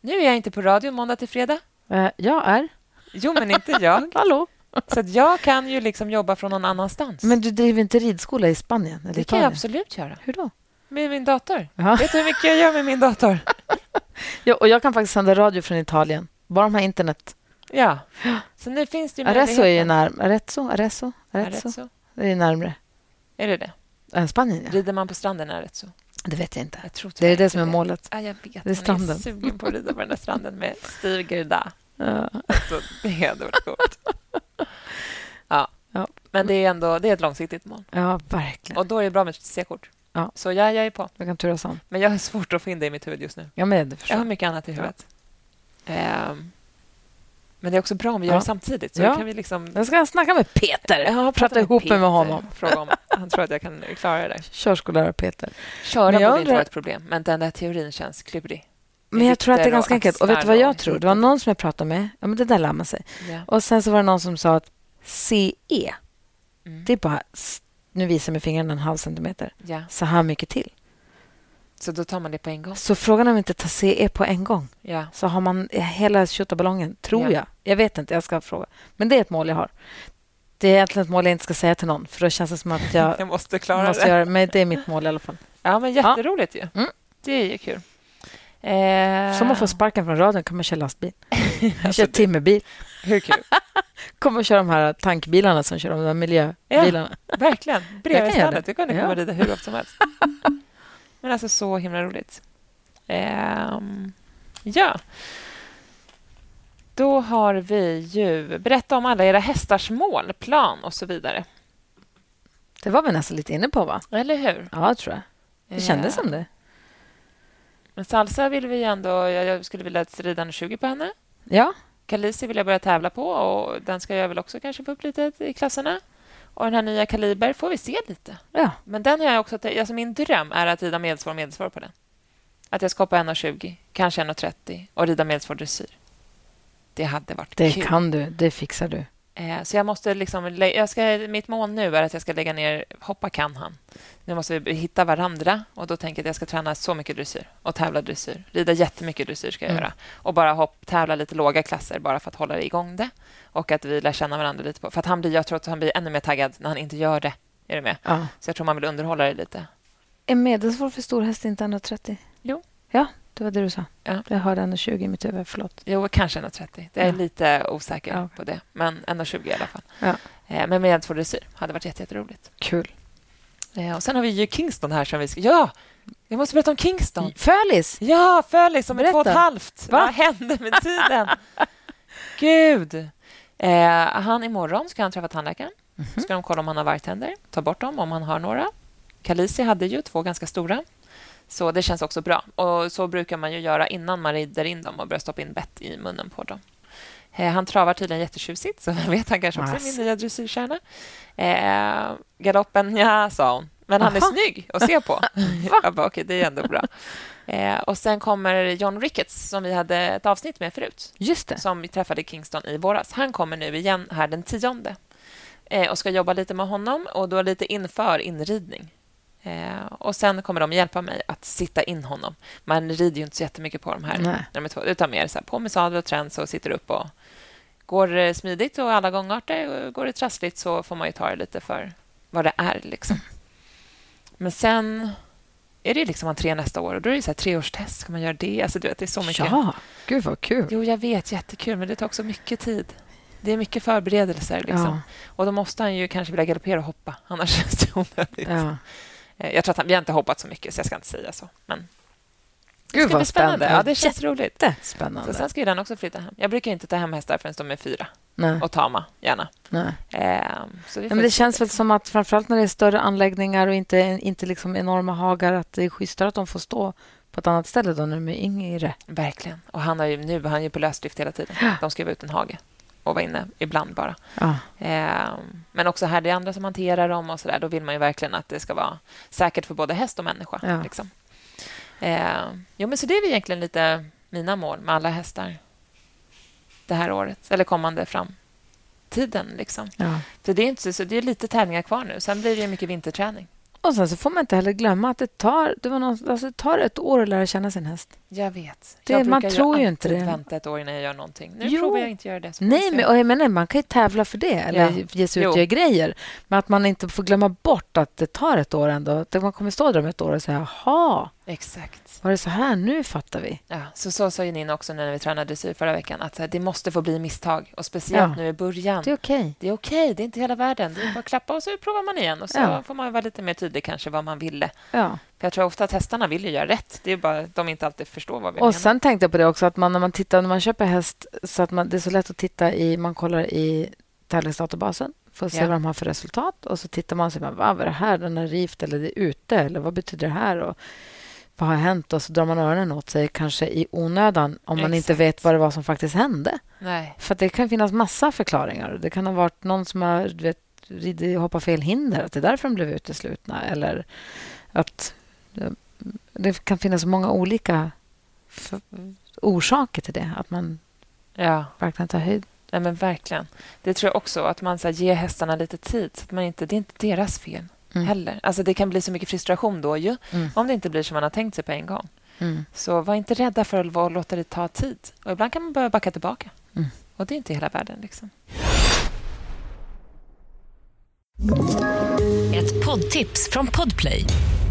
Nu är jag inte på radion måndag till fredag. Eh, jag är. Jo, men inte jag. Hallå? Så jag kan ju liksom jobba från någon annanstans. Men du driver inte ridskola i Spanien? Eller det kan jag absolut göra. Hur då? Med min dator. Ja. Vet du hur mycket jag gör med min dator? ja, och jag kan faktiskt sända radio från Italien. Bara de har internet. Ja. Så nu finns det ju Arezzo är ju närmare. Arezzo? Arezzo? Arezzo? Arezzo? Det är närmre. Är det det? Äh, Spanien, ja. Rider man på stranden är det så? Det vet jag inte. Jag det är det som är målet. Ja, jag vet. Det är stranden. Jag är sugen på att rida på den där stranden med Steve Gerda. Ja. Alltså, det hade varit coolt. Ja. ja. Men det är ändå det är ett långsiktigt mål. Ja, verkligen. Och då är det bra med C-kort. Ja. Så ja, jag är på. Jag kan turas om. Men jag har svårt att få in det i mitt huvud just nu. Ja, men det jag har mycket annat i huvudet. Ja. Um, men det är också bra om vi gör det samtidigt. Så ja. kan vi liksom... Jag ska snacka med Peter. Ja, prata ihop mig med honom. Fråga om han tror att jag kan klara det. Körskollärare Peter. Köra borde undrar... inte vara ett problem, men den där teorin känns klurig. Men jag tror att det är ganska enkelt. Och vet du vad jag tror? Det var någon som jag pratade med. Ja, men det där lär man sig. Ja. Och sen så var det någon som sa att CE, mm. det är bara... Nu visar jag med fingrarna en halv centimeter. Ja. Så här mycket till. Så då tar man det på en gång? Så frågan är om inte ta CE på en gång. Ja. Så har man hela tjottaballongen, tror ja. jag. Jag vet inte, jag ska fråga. Men det är ett mål jag har. Det är egentligen ett mål jag inte ska säga till någon, för då känns det som att jag, jag måste klara måste det. Göra, men det är mitt mål i alla fall. Ja, men jätteroligt ja. ju. Mm. Det är ju kul. Eh... Som att få sparken från radion kan man köra lastbil. alltså, kör timmerbil. Hur kul? Kommer köra de här tankbilarna som kör de där miljöbilarna. Ja, verkligen. Bredvid stallet. Du kunde komma ja. rida hur ofta som helst. Men alltså så himla roligt. Um, ja. Då har vi ju... Berätta om alla era hästars målplan och så vidare. Det var vi nästan lite inne på, va? Eller hur? Ja, tror jag. Det kändes ja. som det. Men Salsa vill vi ändå... Jag skulle vilja rida 20 på henne. Ja. Kalisi vill jag börja tävla på och den ska jag väl också kanske få upp lite i klasserna. Och den här nya Kaliber får vi se lite. Ja. Men den har jag också... Alltså min dröm är att rida medelsvår och medelsvår på den. Att jag ska hoppa 1,20, kanske 1,30 och rida medelsvår dressyr. Det hade varit det kul. Det kan du. Det fixar du. Eh, så jag måste liksom... Jag ska, mitt mål nu är att jag ska lägga ner... Hoppa kan han. Nu måste vi hitta varandra och då tänker jag att jag ska träna så mycket dressyr och tävla dressyr. Rida jättemycket dressyr ska jag mm. göra och bara hopp, tävla lite låga klasser bara för att hålla igång det och att vi lär känna varandra lite. På. För att han blir, jag tror att han blir ännu mer taggad när han inte gör det. Är du med? Ja. Så jag tror man vill underhålla det lite. Är medelsvår för stor häst inte 1,30? Jo. Ja, det var det du sa. Ja. Jag hörde 1,20 i mitt huvud. Förlåt. Jo, kanske 1,30. Jag är ja. lite osäker ja. på det. Men 1,20 i alla fall. Ja. Eh, men med två dressyr hade varit jätteroligt. Kul. Eh, och sen har vi ju Kingston här som vi ska... Ja! Jag måste berätta om Kingston. Fölis? Ja, Fölis som är två och ett halvt. Va? Vad hände med tiden? Gud! Eh, han imorgon ska han träffa tandläkaren. Mm -hmm. ska de kolla om han har vargtänder, ta bort dem om han har några. Kalisi hade ju två ganska stora. Så det känns också bra. Och Så brukar man ju göra innan man rider in dem och börjar stoppa in bett i munnen på dem. Eh, han travar tydligen jättetjusigt, så jag vet han kanske också är min nya dressyrstjärna. Eh, galoppen, ja, sa hon. Men han Aha. är snygg att se på. jag bara, okay, det är ändå bra. Eh, och Sen kommer John Ricketts, som vi hade ett avsnitt med förut. Just det. Som vi träffade i Kingston i våras. Han kommer nu igen här den tionde eh, och ska jobba lite med honom och då lite inför inridning. Eh, och Sen kommer de hjälpa mig att sitta in honom. Man rider ju inte så jättemycket på de här, när de två, utan mer så här, på med sadel och träns och sitter upp. och Går det smidigt och alla gångarter, går det trassligt så får man ju ta det lite för vad det är. Liksom. Men sen är det liksom entré nästa år och då är det så här treårstest. Ska man göra det? Alltså, du vet, det är så mycket. Ja, gud vad kul. Jo, jag vet. Jättekul, men det tar också mycket tid. Det är mycket förberedelser. Liksom. Ja. Och då måste han ju kanske vilja galoppera och hoppa. Annars känns det onödigt. Ja. Eh, jag tror att han, vi har inte hoppat så mycket, så jag ska inte säga så. Men Gud, det ska bli spännande. spännande. Ja, det känns roligt. Spännande. Så sen ska den också flytta hem. Jag brukar inte ta hem hästar förrän de är fyra. Nej. Och tama, gärna. Nej. Eh, så ja, men det känns väl som att framförallt när det är större anläggningar och inte, inte liksom enorma hagar att det är schysstare att de får stå på ett annat ställe då när de är yngre. Verkligen. Och han har ju, nu han är ju på lösdrift hela tiden. De ska vara ut en hage och vara inne ibland bara. Ja. Eh, men också här, det är andra som hanterar dem och så där. Då vill man ju verkligen att det ska vara säkert för både häst och människa. Ja. Liksom. Eh, jo, men så det är egentligen lite mina mål med alla hästar det här året, eller kommande framtiden. Liksom. Ja. För det är, inte så, det är lite tävlingar kvar nu. Sen blir det mycket vinterträning. Och sen så får man inte heller glömma att det tar, det var någon, alltså det tar ett år att lära känna sin häst. Jag vet. Det, jag man tror ju inte det. vänta ett år innan jag gör någonting. Nu jo. provar jag inte göra det. Nej, men, och jag menar, man kan ju tävla för det eller ja. ge sig ut och göra grejer. Men att man inte får glömma bort att det tar ett år ändå. Att man kommer stå där om ett år och säga jaha, Exakt. Var det så här? Nu fattar vi. Ja, så, så sa ju Nina också när vi tränade dressyr förra veckan. Att det måste få bli misstag. Och Speciellt ja. nu i början. Det är okej. Okay. Det är okej. Okay. Det är inte hela världen. Det är bara att klappa och så provar man igen. Och så ja. får man vara lite mer tydlig kanske vad man ville. Ja. För jag tror ofta att hästarna vill göra rätt. Det är bara att de inte alltid förstår vad vi och menar. Sen tänkte jag på det också, att man, när man tittar, när man köper häst så att man, det är så lätt att titta i, man kollar i tävlingsdatabasen för att se ja. vad de har för resultat. Och så tittar man och säger, vad är det här? Den är rift eller det är ute? Eller vad betyder det här? Och vad har hänt? Och så drar man öronen åt sig, kanske i onödan om man inte vet vad det var som faktiskt hände. Nej. För det kan finnas massa förklaringar. Det kan ha varit någon som har vet, hoppat fel hinder, att det är därför de blev uteslutna. Eller att det kan finnas många olika orsaker till det. Att man ja. verkligen tar höjd. Ja, men verkligen. Det tror jag också. Att man så här, ger hästarna lite tid. att man inte, det är inte deras fel mm. heller. Alltså, det kan bli så mycket frustration då ju, mm. om det inte blir som man har tänkt sig på en gång. Mm. Så var inte rädda för att låta det ta tid. Och Ibland kan man behöva backa tillbaka. Mm. Och Det är inte hela världen. Liksom. Ett poddtips från Podplay.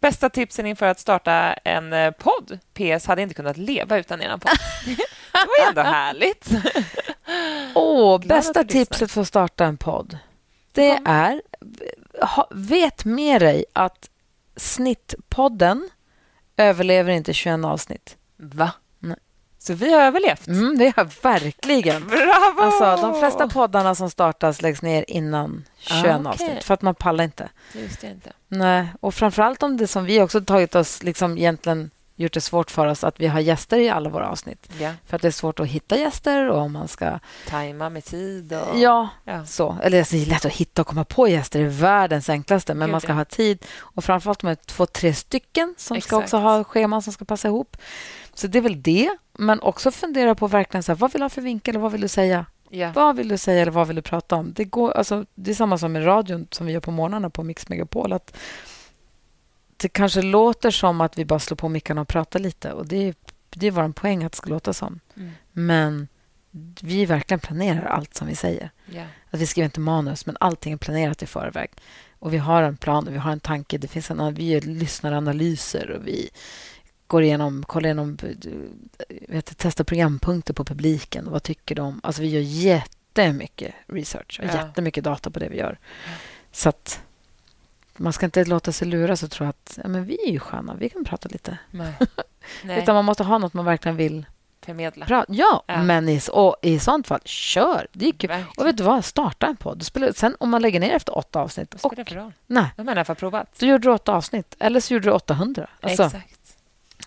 Bästa tipsen inför att starta en eh, podd? PS hade inte kunnat leva utan er podd. det var ju ändå härligt. Åh, oh, bästa tipset för att starta en podd. Det är... Ha, vet med dig att Snittpodden överlever inte 21 avsnitt. Va? Nej. Så vi har överlevt. Mm, det har verkligen. Bravo! Alltså, de flesta poddarna som startas läggs ner innan 21 ah, okay. avsnitt för att man pallar inte. Jag inte. Nej, och framförallt om det som vi också tagit oss liksom egentligen gjort det svårt för oss att vi har gäster i alla våra avsnitt. Ja. För att det är svårt att hitta gäster och om man ska... Tajma med tid och... Ja, ja. så. Eller alltså, det är lätt att hitta och komma på gäster. Är världens enklaste, men Gud, man ska ja. ha tid. Och framförallt med två, tre stycken som Exakt. ska också ha scheman som ska passa ihop. Så det är väl det. Men också fundera på verkligen så här, vad vill du ha för vinkel och vad vill du säga? Yeah. Vad vill du säga eller vad vill du prata om? Det, går, alltså, det är samma som med radion som vi gör på morgnarna på Mix Megapol. Att det kanske låter som att vi bara slår på mickarna och pratar lite. Och Det är, det är vår poäng att det ska låta som. Mm. Men vi verkligen planerar allt som vi säger. Yeah. Att vi skriver inte manus, men allting är planerat i förväg. Och Vi har en plan och vi har en tanke. Det finns en, vi lyssnar analyser och vi går igenom, kollar igenom, vet, testar programpunkter på publiken. Vad tycker de? Alltså vi gör jättemycket research och ja. jättemycket data på det vi gör. Ja. Så att man ska inte låta sig luras och tro att ja, men vi är ju sköna, vi kan prata lite. Nej. Nej. Utan man måste ha nåt man verkligen vill förmedla. Ja, ja, men i, och i sånt fall, kör. Det är kul. Och vet du vad? Starta en podd. Spelar, sen om man lägger ner efter åtta avsnitt... Vad spelar det för roll? Nej. Jag menar, för provat. Då gjorde du åtta avsnitt. Eller så gjorde du 800. Alltså, Exakt.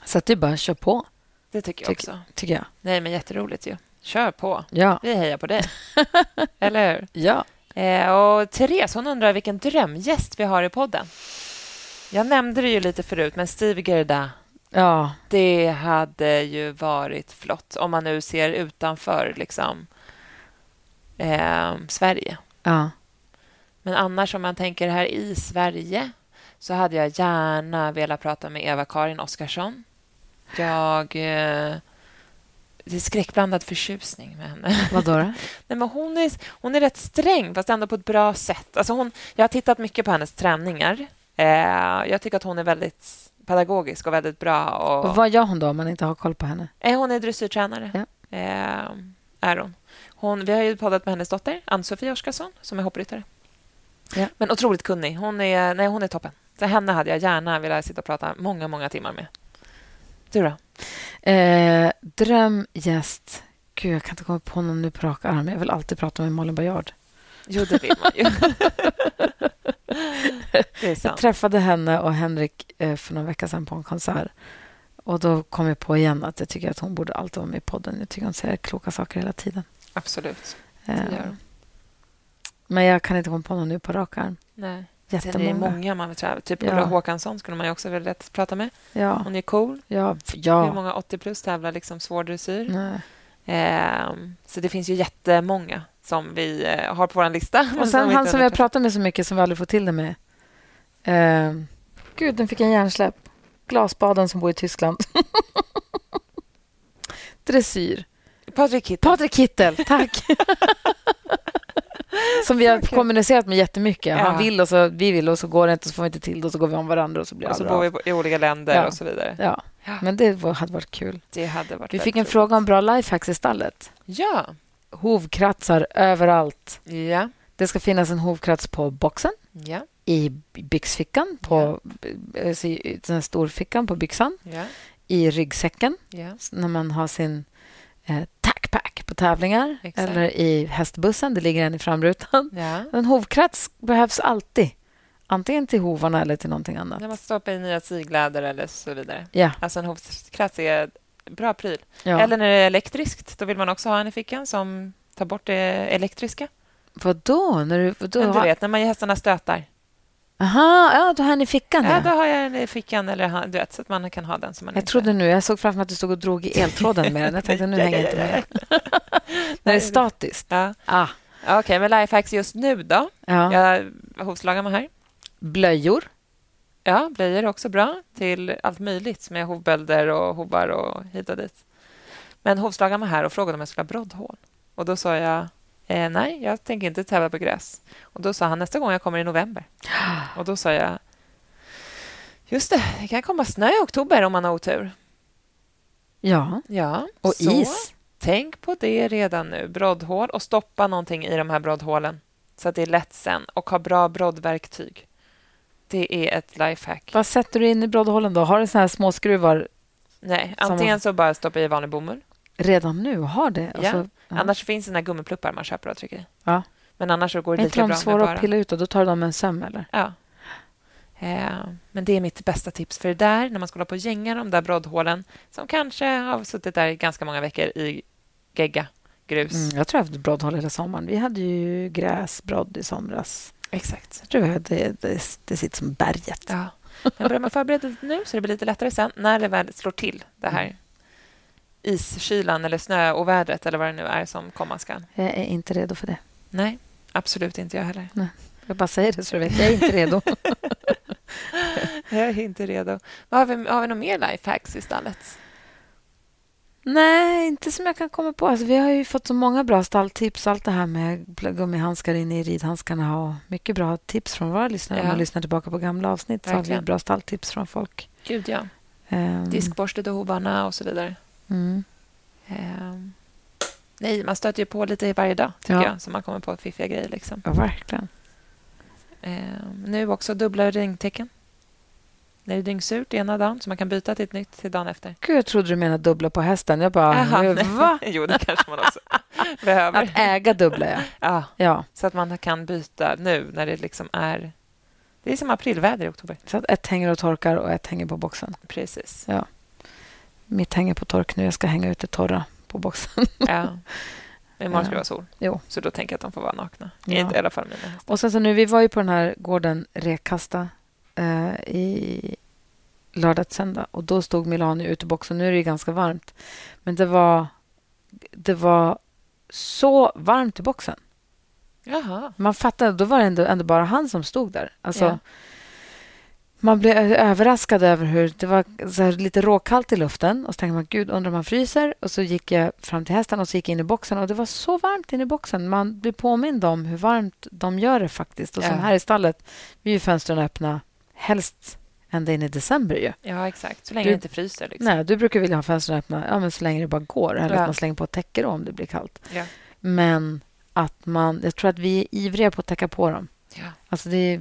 Så att är bara att köra på. Det tycker jag Tyck, också. Tycker jag. Nej, men jätteroligt ju. Kör på. Ja. Vi hejar på dig. Eller hur? Ja. Eh, och Therese hon undrar vilken drömgäst vi har i podden. Jag nämnde det ju lite förut, men Steve Gerda. Ja. Det hade ju varit flott om man nu ser utanför liksom, eh, Sverige. Ja. Men annars om man tänker här i Sverige så hade jag gärna velat prata med Eva-Karin Oskarsson. Jag... Eh, det är skräckblandad förtjusning med henne. Vad då? Nej, men hon, är, hon är rätt sträng, fast ändå på ett bra sätt. Alltså hon, jag har tittat mycket på hennes träningar. Eh, jag tycker att hon är väldigt pedagogisk och väldigt bra. Och, och vad gör hon då, om man inte har koll på henne? Eh, hon är dressyrtränare. Ja. Eh, är hon. hon. Vi har ju poddat med hennes dotter, Ann-Sofie Oskarsson, som är hoppryttare. Ja. Men otroligt kunnig. Hon är, nej, hon är toppen. Så henne hade jag gärna velat sitta och prata många, många timmar med. Du då? Eh, drömgäst. Gud, jag kan inte komma på någon nu på rak arm. Jag vill alltid prata med Malin Baryard. Jo, det vill man ju. jag träffade henne och Henrik eh, för några veckor sedan på en konsert. Och Då kom jag på igen att jag tycker att hon borde alltid vara med i podden. Jag tycker hon säger kloka saker hela tiden. Absolut. Eh, men jag kan inte komma på någon nu på rak arm. Nej. Jättemånga. Det är många man vill träffa. Typ Ulla Håkansson skulle man också vilja prata med. Ja. Hon är cool. Ja. Ja. Hur många 80 plus tävlar liksom svår dressyr? Eh, så det finns ju jättemånga som vi eh, har på vår lista. Och sen han som vi har pratat med så mycket som vi aldrig får till det med. Eh, gud, den fick en hjärnsläpp. Glasbaden som bor i Tyskland. Dressyr. Patrik Kittel. Patrik Kittel, tack. Som vi har kommunicerat med jättemycket. Ja. Han vill och så vi vill och så går det inte så får vi inte till det och så går vi om varandra och så blir Och så bor vi i olika länder ja. och så vidare. Ja. ja. men det hade varit kul. Det hade varit vi fick en fråga om bra lifehacks i stallet. Ja. Hovkratsar överallt. Ja. Det ska finnas en hovkrats på boxen. Ja. I byxfickan, på ja. Alltså den storfickan på byxan. Ja. I ryggsäcken, ja. när man har sin eh, tackpack på tävlingar Exakt. eller i hästbussen. Det ligger en i framrutan. Ja. En hovkrats behövs alltid. Antingen till hovarna eller till någonting annat. När man stoppar i nya tygläder eller så vidare. Ja. Alltså en hovkrats är bra pryl. Ja. Eller när det är elektriskt. Då vill man också ha en i fickan som tar bort det elektriska. Vadå? När du, vadå? Men du vet, när man ger hästarna stötar. Aha, ja, du har en i fickan. Ja, då har jag den i fickan. Eller, du vet, så att man kan ha den. Som man jag inte... trodde nu, jag såg framför mig att du stod och drog i eltråden med den. Jag tänkte nu hänger jag inte med. När det är statiskt. Ja. Ah. Okej, okay, men lifehacks just nu då? Ja. Jag hovslagar mig här. Blöjor. Ja, blöjor är också bra till allt möjligt med hovbölder och hovar och hit och dit. Men hovslagade mig här och frågade om jag skulle ha broddhål. Och då sa jag Eh, nej, jag tänker inte tävla på gräs. Och Då sa han nästa gång jag kommer i november. Och Då sa jag just det, det kan komma snö i oktober om man har otur. Ja, ja och så, is. Tänk på det redan nu. Broddhål och stoppa någonting i de här broddhålen så att det är lätt sen. Och ha bra broddverktyg. Det är ett lifehack. Vad sätter du in i broddhålen då? Har du såna här små skruvar? Nej, antingen så bara stoppa i vanlig bomull. Redan nu har det. Ja. Alltså, ja. Annars finns det gummipluppar man köper av tryckeri. Ja. Men annars så går det lika bra med svåra att pilla ut och då tar de en söm eller? Ja. Eh, men det är mitt bästa tips för det där, när man ska hålla på och gänga de där broddhålen som kanske har suttit där i ganska många veckor i gegga, grus. Mm, jag tror jag har haft broddhål hela sommaren. Vi hade ju gräsbrodd i somras. Exakt. Jag tror jag det, det, det sitter som berget. Ja. Men börjar man förbereda nu så det blir lite lättare sen när det väl slår till, det här mm. Iskylan eller snöovädret eller vad det nu är som komma skall. Jag är inte redo för det. Nej, absolut inte jag heller. Nej. Jag bara säger det så du vet. Jag är inte redo. jag är inte redo. Har vi, har vi några mer lifehacks i stallet? Nej, inte som jag kan komma på. Alltså, vi har ju fått så många bra stalltips. Allt det här med gummihandskar in i ridhandskarna och mycket bra tips från våra lyssnare. Ja. Om man lyssnar tillbaka på gamla avsnitt så har vi bra stalltips från folk. Gud, ja. Um, Diskborstet och hovarna och så vidare. Mm. Um, nej, man stöter ju på lite varje dag, tycker ja. jag, så man kommer på fiffiga grejer. Liksom. Ja, verkligen. Um, nu också dubbla ringtecken. När det är dyngsurt ena dagen, så man kan byta till ett nytt till dagen efter. Gud, jag trodde du menade dubbla på hästen. Jag bara, Aha, va? jo, det kanske man också behöver. Att äga dubbla, ja. ja. ja. Så att man kan byta nu när det liksom är... Det är som aprilväder i oktober. Så att ett hänger och torkar och ett hänger på boxen. Precis. Ja. Mitt hänger på tork nu. Jag ska hänga ut det torra på boxen. ja. Imorgon ska det vara sol. Jo. Så då tänker jag att de får vara nakna. Ja. I alla fall mina Och sen så nu, vi var ju på den här gården Rekasta eh, i lördag till söndag. Och då stod Milani ute i boxen. Nu är det ganska varmt. Men det var, det var så varmt i boxen. Jaha. Man fattade, då var det ändå, ändå bara han som stod där. Alltså, ja. Man blev överraskad över hur det var lite råkallt i luften. Och så tänkte man, gud, undrar om han fryser? Och så gick jag fram till hästen och så gick in i boxen. Och det var så varmt inne i boxen. Man blir påmind om hur varmt de gör det faktiskt. Och som ja. här i stallet, vi är ju fönstren öppna helst ända in i december. Ju. Ja, exakt. Så länge du, det inte fryser. Liksom. Nej, du brukar vilja ha fönstren öppna ja, men så länge det bara går. Eller ja. att man slänger på täcke om det blir kallt. Ja. Men att man... Jag tror att vi är ivriga på att täcka på dem. Ja. Alltså det,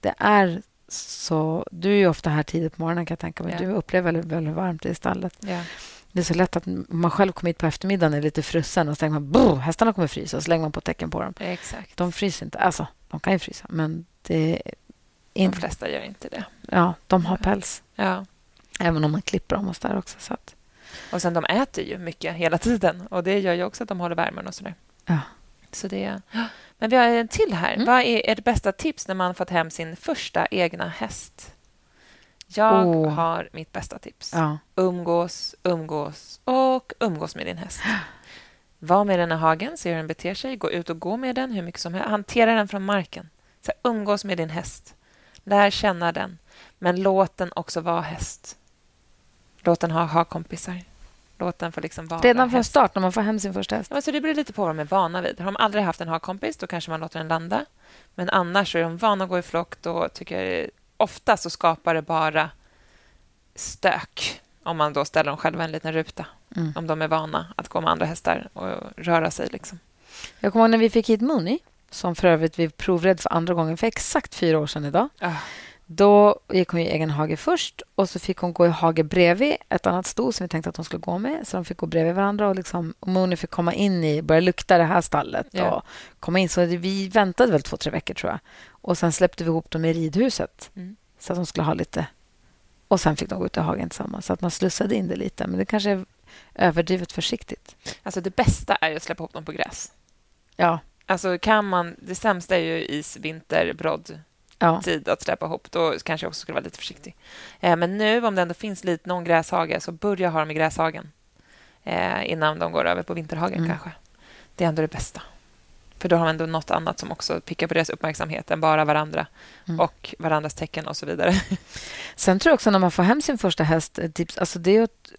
det är så... Du är ju ofta här tidigt på morgonen, kan jag tänka mig. Ja. Du upplever väldigt, väldigt varmt i stallet. Ja. Det är så lätt att man själv kommer hit på eftermiddagen är lite frusen och så tänker man hästarna kommer frysa och så lägger man på tecken på dem. Exakt. De fryser inte. Alltså, de kan ju frysa, men det in... De flesta gör inte det. Ja, de har päls. Ja. Även om man klipper dem och så där också. Så att... Och sen de äter ju mycket hela tiden och det gör ju också att de håller värmen och så där. Ja. Så det... Men vi har en till här. Mm. Vad är ert bästa tips när man fått hem sin första egna häst? Jag oh. har mitt bästa tips. Ja. Umgås, umgås och umgås med din häst. Var med den i hagen, se hur den beter sig. Gå ut och gå med den hur mycket som helst. Hantera den från marken. Så umgås med din häst. Lär känna den, men låt den också vara häst. Låt den ha, ha kompisar. Låt den få liksom vara Redan från start, när man får hem sin första häst? Ja, så det beror lite på vad de är vana vid. Har de aldrig haft en ha-kompis, då kanske man låter den landa. Men annars är de vana att gå i flock, då tycker jag ofta så skapar det bara stök om man då ställer dem själva en liten ruta. Mm. Om de är vana att gå med andra hästar och röra sig. Liksom. Jag kommer ihåg när vi fick hit Mooney som för övrigt vi provred för andra gången för exakt fyra år sedan idag. Ah. Då gick hon i egen hage först och så fick hon gå i hage bredvid ett annat sto som vi tänkte att hon skulle gå med. Så de fick gå bredvid varandra och, liksom, och fick komma in i, börja lukta det här stallet. Yeah. Och komma in. Så vi väntade väl två, tre veckor tror jag. Och sen släppte vi ihop dem i ridhuset mm. så att de skulle ha lite... Och sen fick de gå ut i hagen tillsammans. Så att man slussade in det lite. Men det kanske är överdrivet försiktigt. Alltså det bästa är att släppa ihop dem på gräs. Ja. Alltså kan man... Det sämsta är ju is, vinter, brodd ja. tid att släppa ihop. Då kanske jag också skulle vara lite försiktig. Eh, men nu, om det ändå finns lite, någon gräshage, så börja ha dem i gräshagen eh, innan de går över på vinterhagen mm. kanske. Det är ändå det bästa. För då har de ändå något annat som också pickar på deras uppmärksamhet än bara varandra mm. och varandras tecken och så vidare. Sen tror jag också när man får hem sin första häst, tips, alltså det är att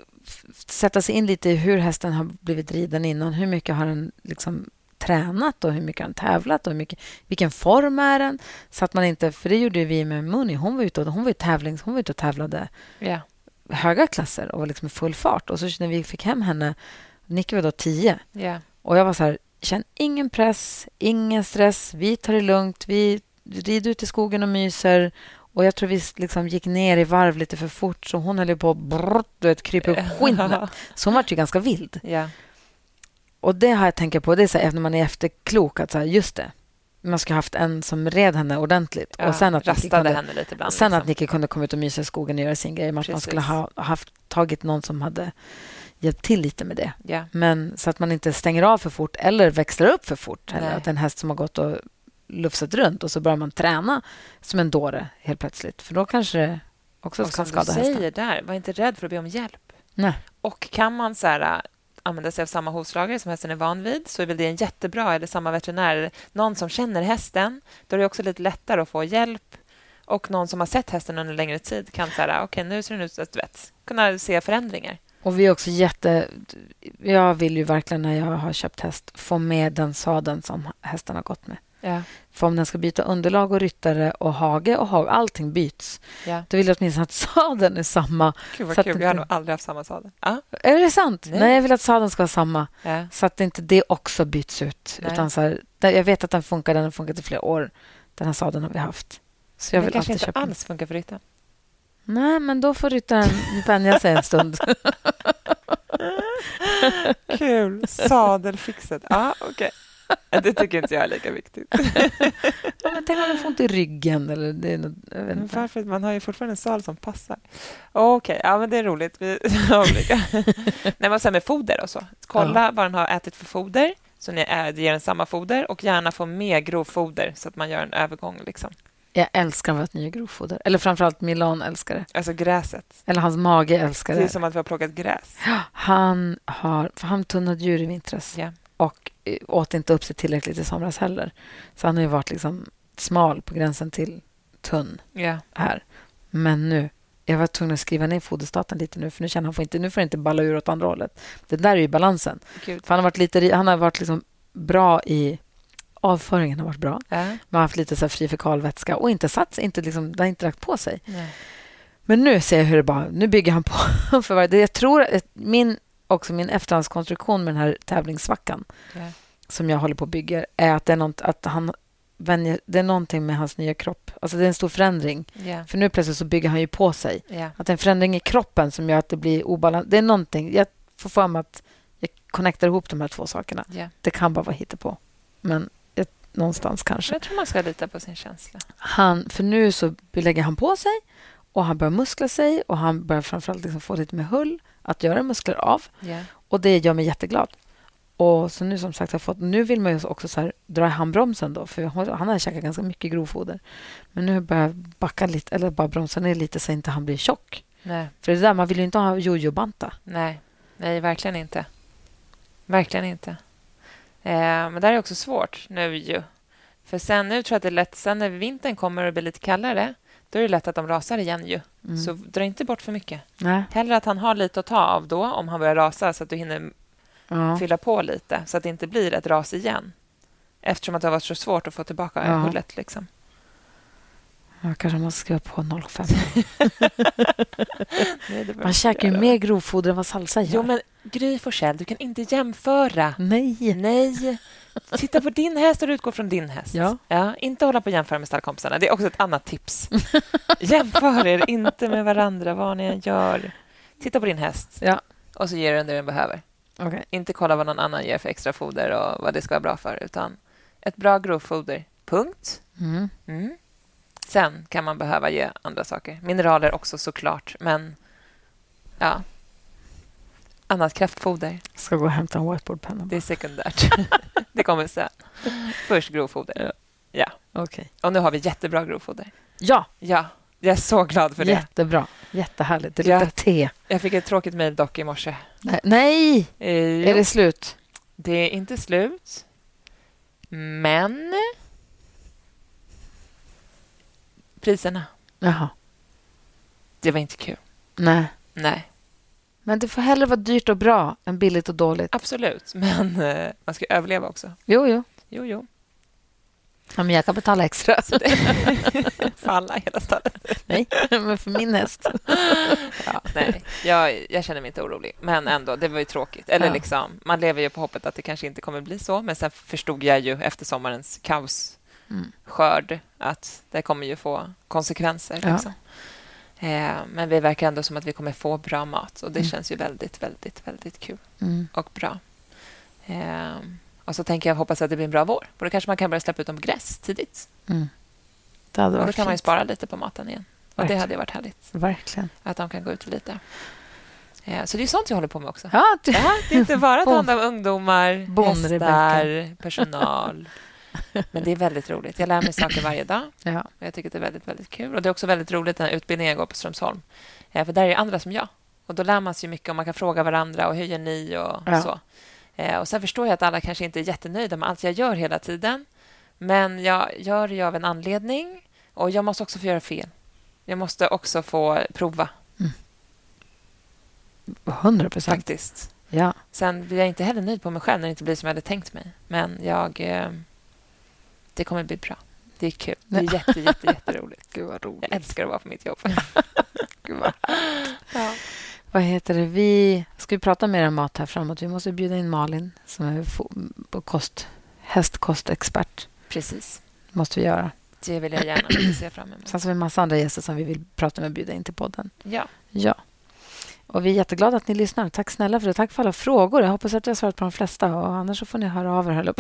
sätta sig in lite i hur hästen har blivit riden innan. Hur mycket har den liksom tränat och hur mycket har den tävlat och hur mycket, vilken form är den? Så att man inte, för det gjorde vi med Mooney. Hon var ute och, hon var tävlings, hon var ute och tävlade yeah. höga klasser och var liksom i full fart. Och så när vi fick hem henne, Nicky var då tio. Yeah. Och jag var så här, känn ingen press, ingen stress. Vi tar det lugnt. Vi rider ut i skogen och myser Och jag tror vi liksom gick ner i varv lite för fort, så hon höll på att krypa upp skinnet. Så hon var ju ganska vild. Ja. Och det har jag tänkt på, det är så här, när man är efterklok, att så här, just det, man skulle haft en som red henne ordentligt. Ja, och sen att Nicky kunde, henne lite ibland. Sen liksom. att Nicky kunde komma ut och mysa i skogen och göra sin grej. Att man skulle ha haft, tagit någon som hade hjälpt till lite med det. Ja. Men så att man inte stänger av för fort eller växlar upp för fort. Eller att en häst som har gått och lufsat runt och så börjar man träna som en dåre helt plötsligt. För då kanske det också och kan skada hästen. säger där, var inte rädd för att be om hjälp. Nej. Och kan man så här, använda sig av samma hovslagare som hästen är van vid så är väl det en jättebra, eller samma veterinär, någon som känner hästen. Då är det också lite lättare att få hjälp. Och någon som har sett hästen under längre tid kan säga okej, okay, nu ser den ut att vet, kunna se förändringar. Och vi är också jätte... Jag vill ju verkligen när jag har köpt häst få med den sadeln som hästen har gått med. Ja. För om den ska byta underlag och ryttare och hage och hage, allting byts. Ja. Då vill jag åtminstone att sadeln är samma. Gud vad kul, inte... jag har nog aldrig haft samma sadel. Ah. Är det sant? Nej. Nej. jag vill att sadeln ska vara samma. Ja. Så att inte det också byts ut. Utan så här, jag vet att den funkar, den har funkat i flera år. Den här sadeln har vi haft. Så jag vill kanske inte köpa alls funkar för ryttaren. Nej, men då får ryttaren vänja sig en stund. Kul. Sadelfixet. Ja, okej. Okay. Det tycker inte jag är lika viktigt. ja, men tänk om du får ont i ryggen. Eller det är något, men varför? Man har ju fortfarande en sal som passar. Okej, okay, ja, men det är roligt. Vi har olika. Nej, men sen med foder och så. Kolla ja. vad den har ätit för foder, så ni ger den samma foder och gärna få med grovfoder så att man gör en övergång. Liksom. Jag älskar vårt nya grovfoder. Eller framförallt Milan älskar det. Alltså gräset. Eller hans mage älskar det. Det är som att vi har plockat gräs. Han har... För han tunnade djur i vintras. Yeah. Och åt inte upp sig tillräckligt i somras heller. Så han har ju varit liksom smal på gränsen till tunn yeah. här. Men nu... Jag var tvungen att skriva ner foderstaten lite nu, för nu känner han får inte, nu får inte balla ur åt andra hållet. Det där är ju balansen. För han har varit, lite, han har varit liksom bra i avföringen har varit bra. Äh. Man har haft lite så här fri fekalvätska och inte satt inte liksom, det har inte lagt på sig. Nej. Men nu ser jag hur det bara... Nu bygger han på. för varje, jag tror att min, också min efterhandskonstruktion med den här tävlingssvackan yeah. som jag håller på att bygga är att det är, något, att han vänjer, det är någonting med hans nya kropp. Alltså det är en stor förändring. Yeah. För nu plötsligt så bygger han ju på sig. Yeah. Att det är en förändring i kroppen som gör att det blir obalans. Det är någonting. Jag får för mig att jag connectar ihop de här två sakerna. Det kan bara vara hittepå. Men någonstans kanske. Jag tror man ska lita på sin känsla. Han, för nu så lägger han på sig och han börjar muskla sig och han börjar framförallt liksom få lite med hull att göra muskler av. Yeah. Och det gör mig jätteglad. Och så nu som sagt har fått, nu vill man ju också så här, dra i handbromsen då, för han har käkat ganska mycket grovfoder. Men nu börjar jag backa lite, eller bara bromsa ner lite så inte han blir tjock. Nej. För det där, man vill ju inte ha jojo-banta. Nej. Nej, verkligen inte. Verkligen inte. Eh, men det är också svårt nu ju. För sen nu tror jag att det är lätt, sen när vintern kommer och det blir lite kallare, då är det lätt att de rasar igen ju. Mm. Så dra inte bort för mycket. Nej. Hellre att han har lite att ta av då, om han börjar rasa, så att du hinner ja. fylla på lite, så att det inte blir ett ras igen. Eftersom att det har varit så svårt att få tillbaka ja. hullet. Liksom. Jag kanske måste skriva på 0,5. Man käkar ju mer grovfoder än vad salsa gör. Jo, men Gry Forssell, du kan inte jämföra. Nej. Nej. Titta på din häst och utgå från din häst. Ja. Ja, inte hålla på att jämföra med stallkompisarna. Det är också ett annat tips. Jämför er inte med varandra, vad ni än gör. Titta på din häst ja. och så ger den det den behöver. Okay. Inte kolla vad någon annan ger för extra foder och vad det ska vara bra för, utan ett bra grovfoder. Punkt. Mm. Mm. Sen kan man behöva ge andra saker. Mineraler också såklart, men ja. Annat kraftfoder. Jag ska gå och hämta en whiteboardpenna. Det är sekundärt. det kommer sen. Först grovfoder. Ja. Okay. Och nu har vi jättebra grovfoder. Ja. Ja. Jag är så glad för det. Jättebra. Jättehärligt. Det luktar te. Jag fick ett tråkigt mejl dock i morse. Nej! Nej. Eh, är det slut? Det är inte slut. Men priserna. Jaha. Det var inte kul. Nej. Nej. Men det får hellre vara dyrt och bra än billigt och dåligt. Absolut, men eh, man ska överleva också. Jo, jo. Jo, jo. Ja, men jag kan betala extra. Så det... för alla hela stallet? Nej, men för min häst. ja, nej, jag, jag känner mig inte orolig. Men ändå, det var ju tråkigt. Eller ja. liksom, man lever ju på hoppet att det kanske inte kommer bli så. Men sen förstod jag ju efter sommarens kaos mm. skörd att det kommer ju få konsekvenser. Ja. Liksom. Eh, men vi verkar ändå som att vi kommer få bra mat och det mm. känns ju väldigt, väldigt, väldigt kul mm. och bra. Eh, och så tänker jag hoppas att det blir en bra vår. Och då kanske man kan börja släppa ut dem på gräs tidigt. Mm. Det hade och då kan fint. man ju spara lite på maten igen. Och Verkligen. det hade varit härligt. Verkligen. Att de kan gå ut lite. Eh, så det är sånt jag håller på med också. Ja, du... ja, det är inte bara att ta hand om ungdomar, bon, hästar, personal. Men det är väldigt roligt. Jag lär mig saker varje dag. Ja. Jag tycker det är väldigt, väldigt kul. Och Det är också väldigt roligt den utbildningen jag går på Strömsholm. Eh, för där är det andra som jag. Och Då lär man sig mycket och man kan fråga varandra och hur gör ni och ja. så. Eh, och Sen förstår jag att alla kanske inte är jättenöjda med allt jag gör hela tiden. Men jag gör det av en anledning och jag måste också få göra fel. Jag måste också få prova. Mm. 100 procent. Faktiskt. Ja. Sen blir jag inte heller nöjd på mig själv när det inte blir som jag hade tänkt mig. Men jag... Det kommer bli bra. Det är kul. Det är jätte, jätte, jätteroligt. Gud vad roligt. Jag älskar att vara på mitt jobb. Gud vad... Ja. Vad heter det? Vi ska vi prata mer om mat här framåt. Vi måste bjuda in Malin som är kost, hästkostexpert. Precis. måste vi göra. Det vill jag gärna se fram emot. Sen har vi en massa andra gäster som vi vill prata med och bjuda in till podden. Ja. Ja. Och Vi är jätteglada att ni lyssnar. Tack snälla för det. Tack för alla frågor. Jag hoppas att jag har svarat på de flesta. Och annars så får ni höra av er, höll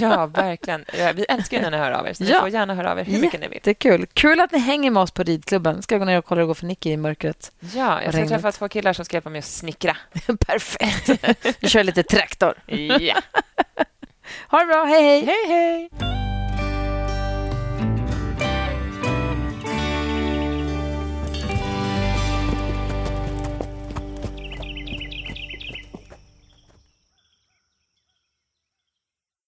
Ja, verkligen. Vi älskar när ni hör av er. Så ja. Ni får gärna höra av er hur mycket ni vill. Det är kul. Kul att ni hänger med oss på ridklubben. Ska jag gå ner och kolla hur det går för Nicky i mörkret? Ja, jag ska träffa två killar som ska hjälpa mig att snickra. Perfekt. Vi kör lite traktor. Ja. ha det bra. Hej, hej. Hej, hej.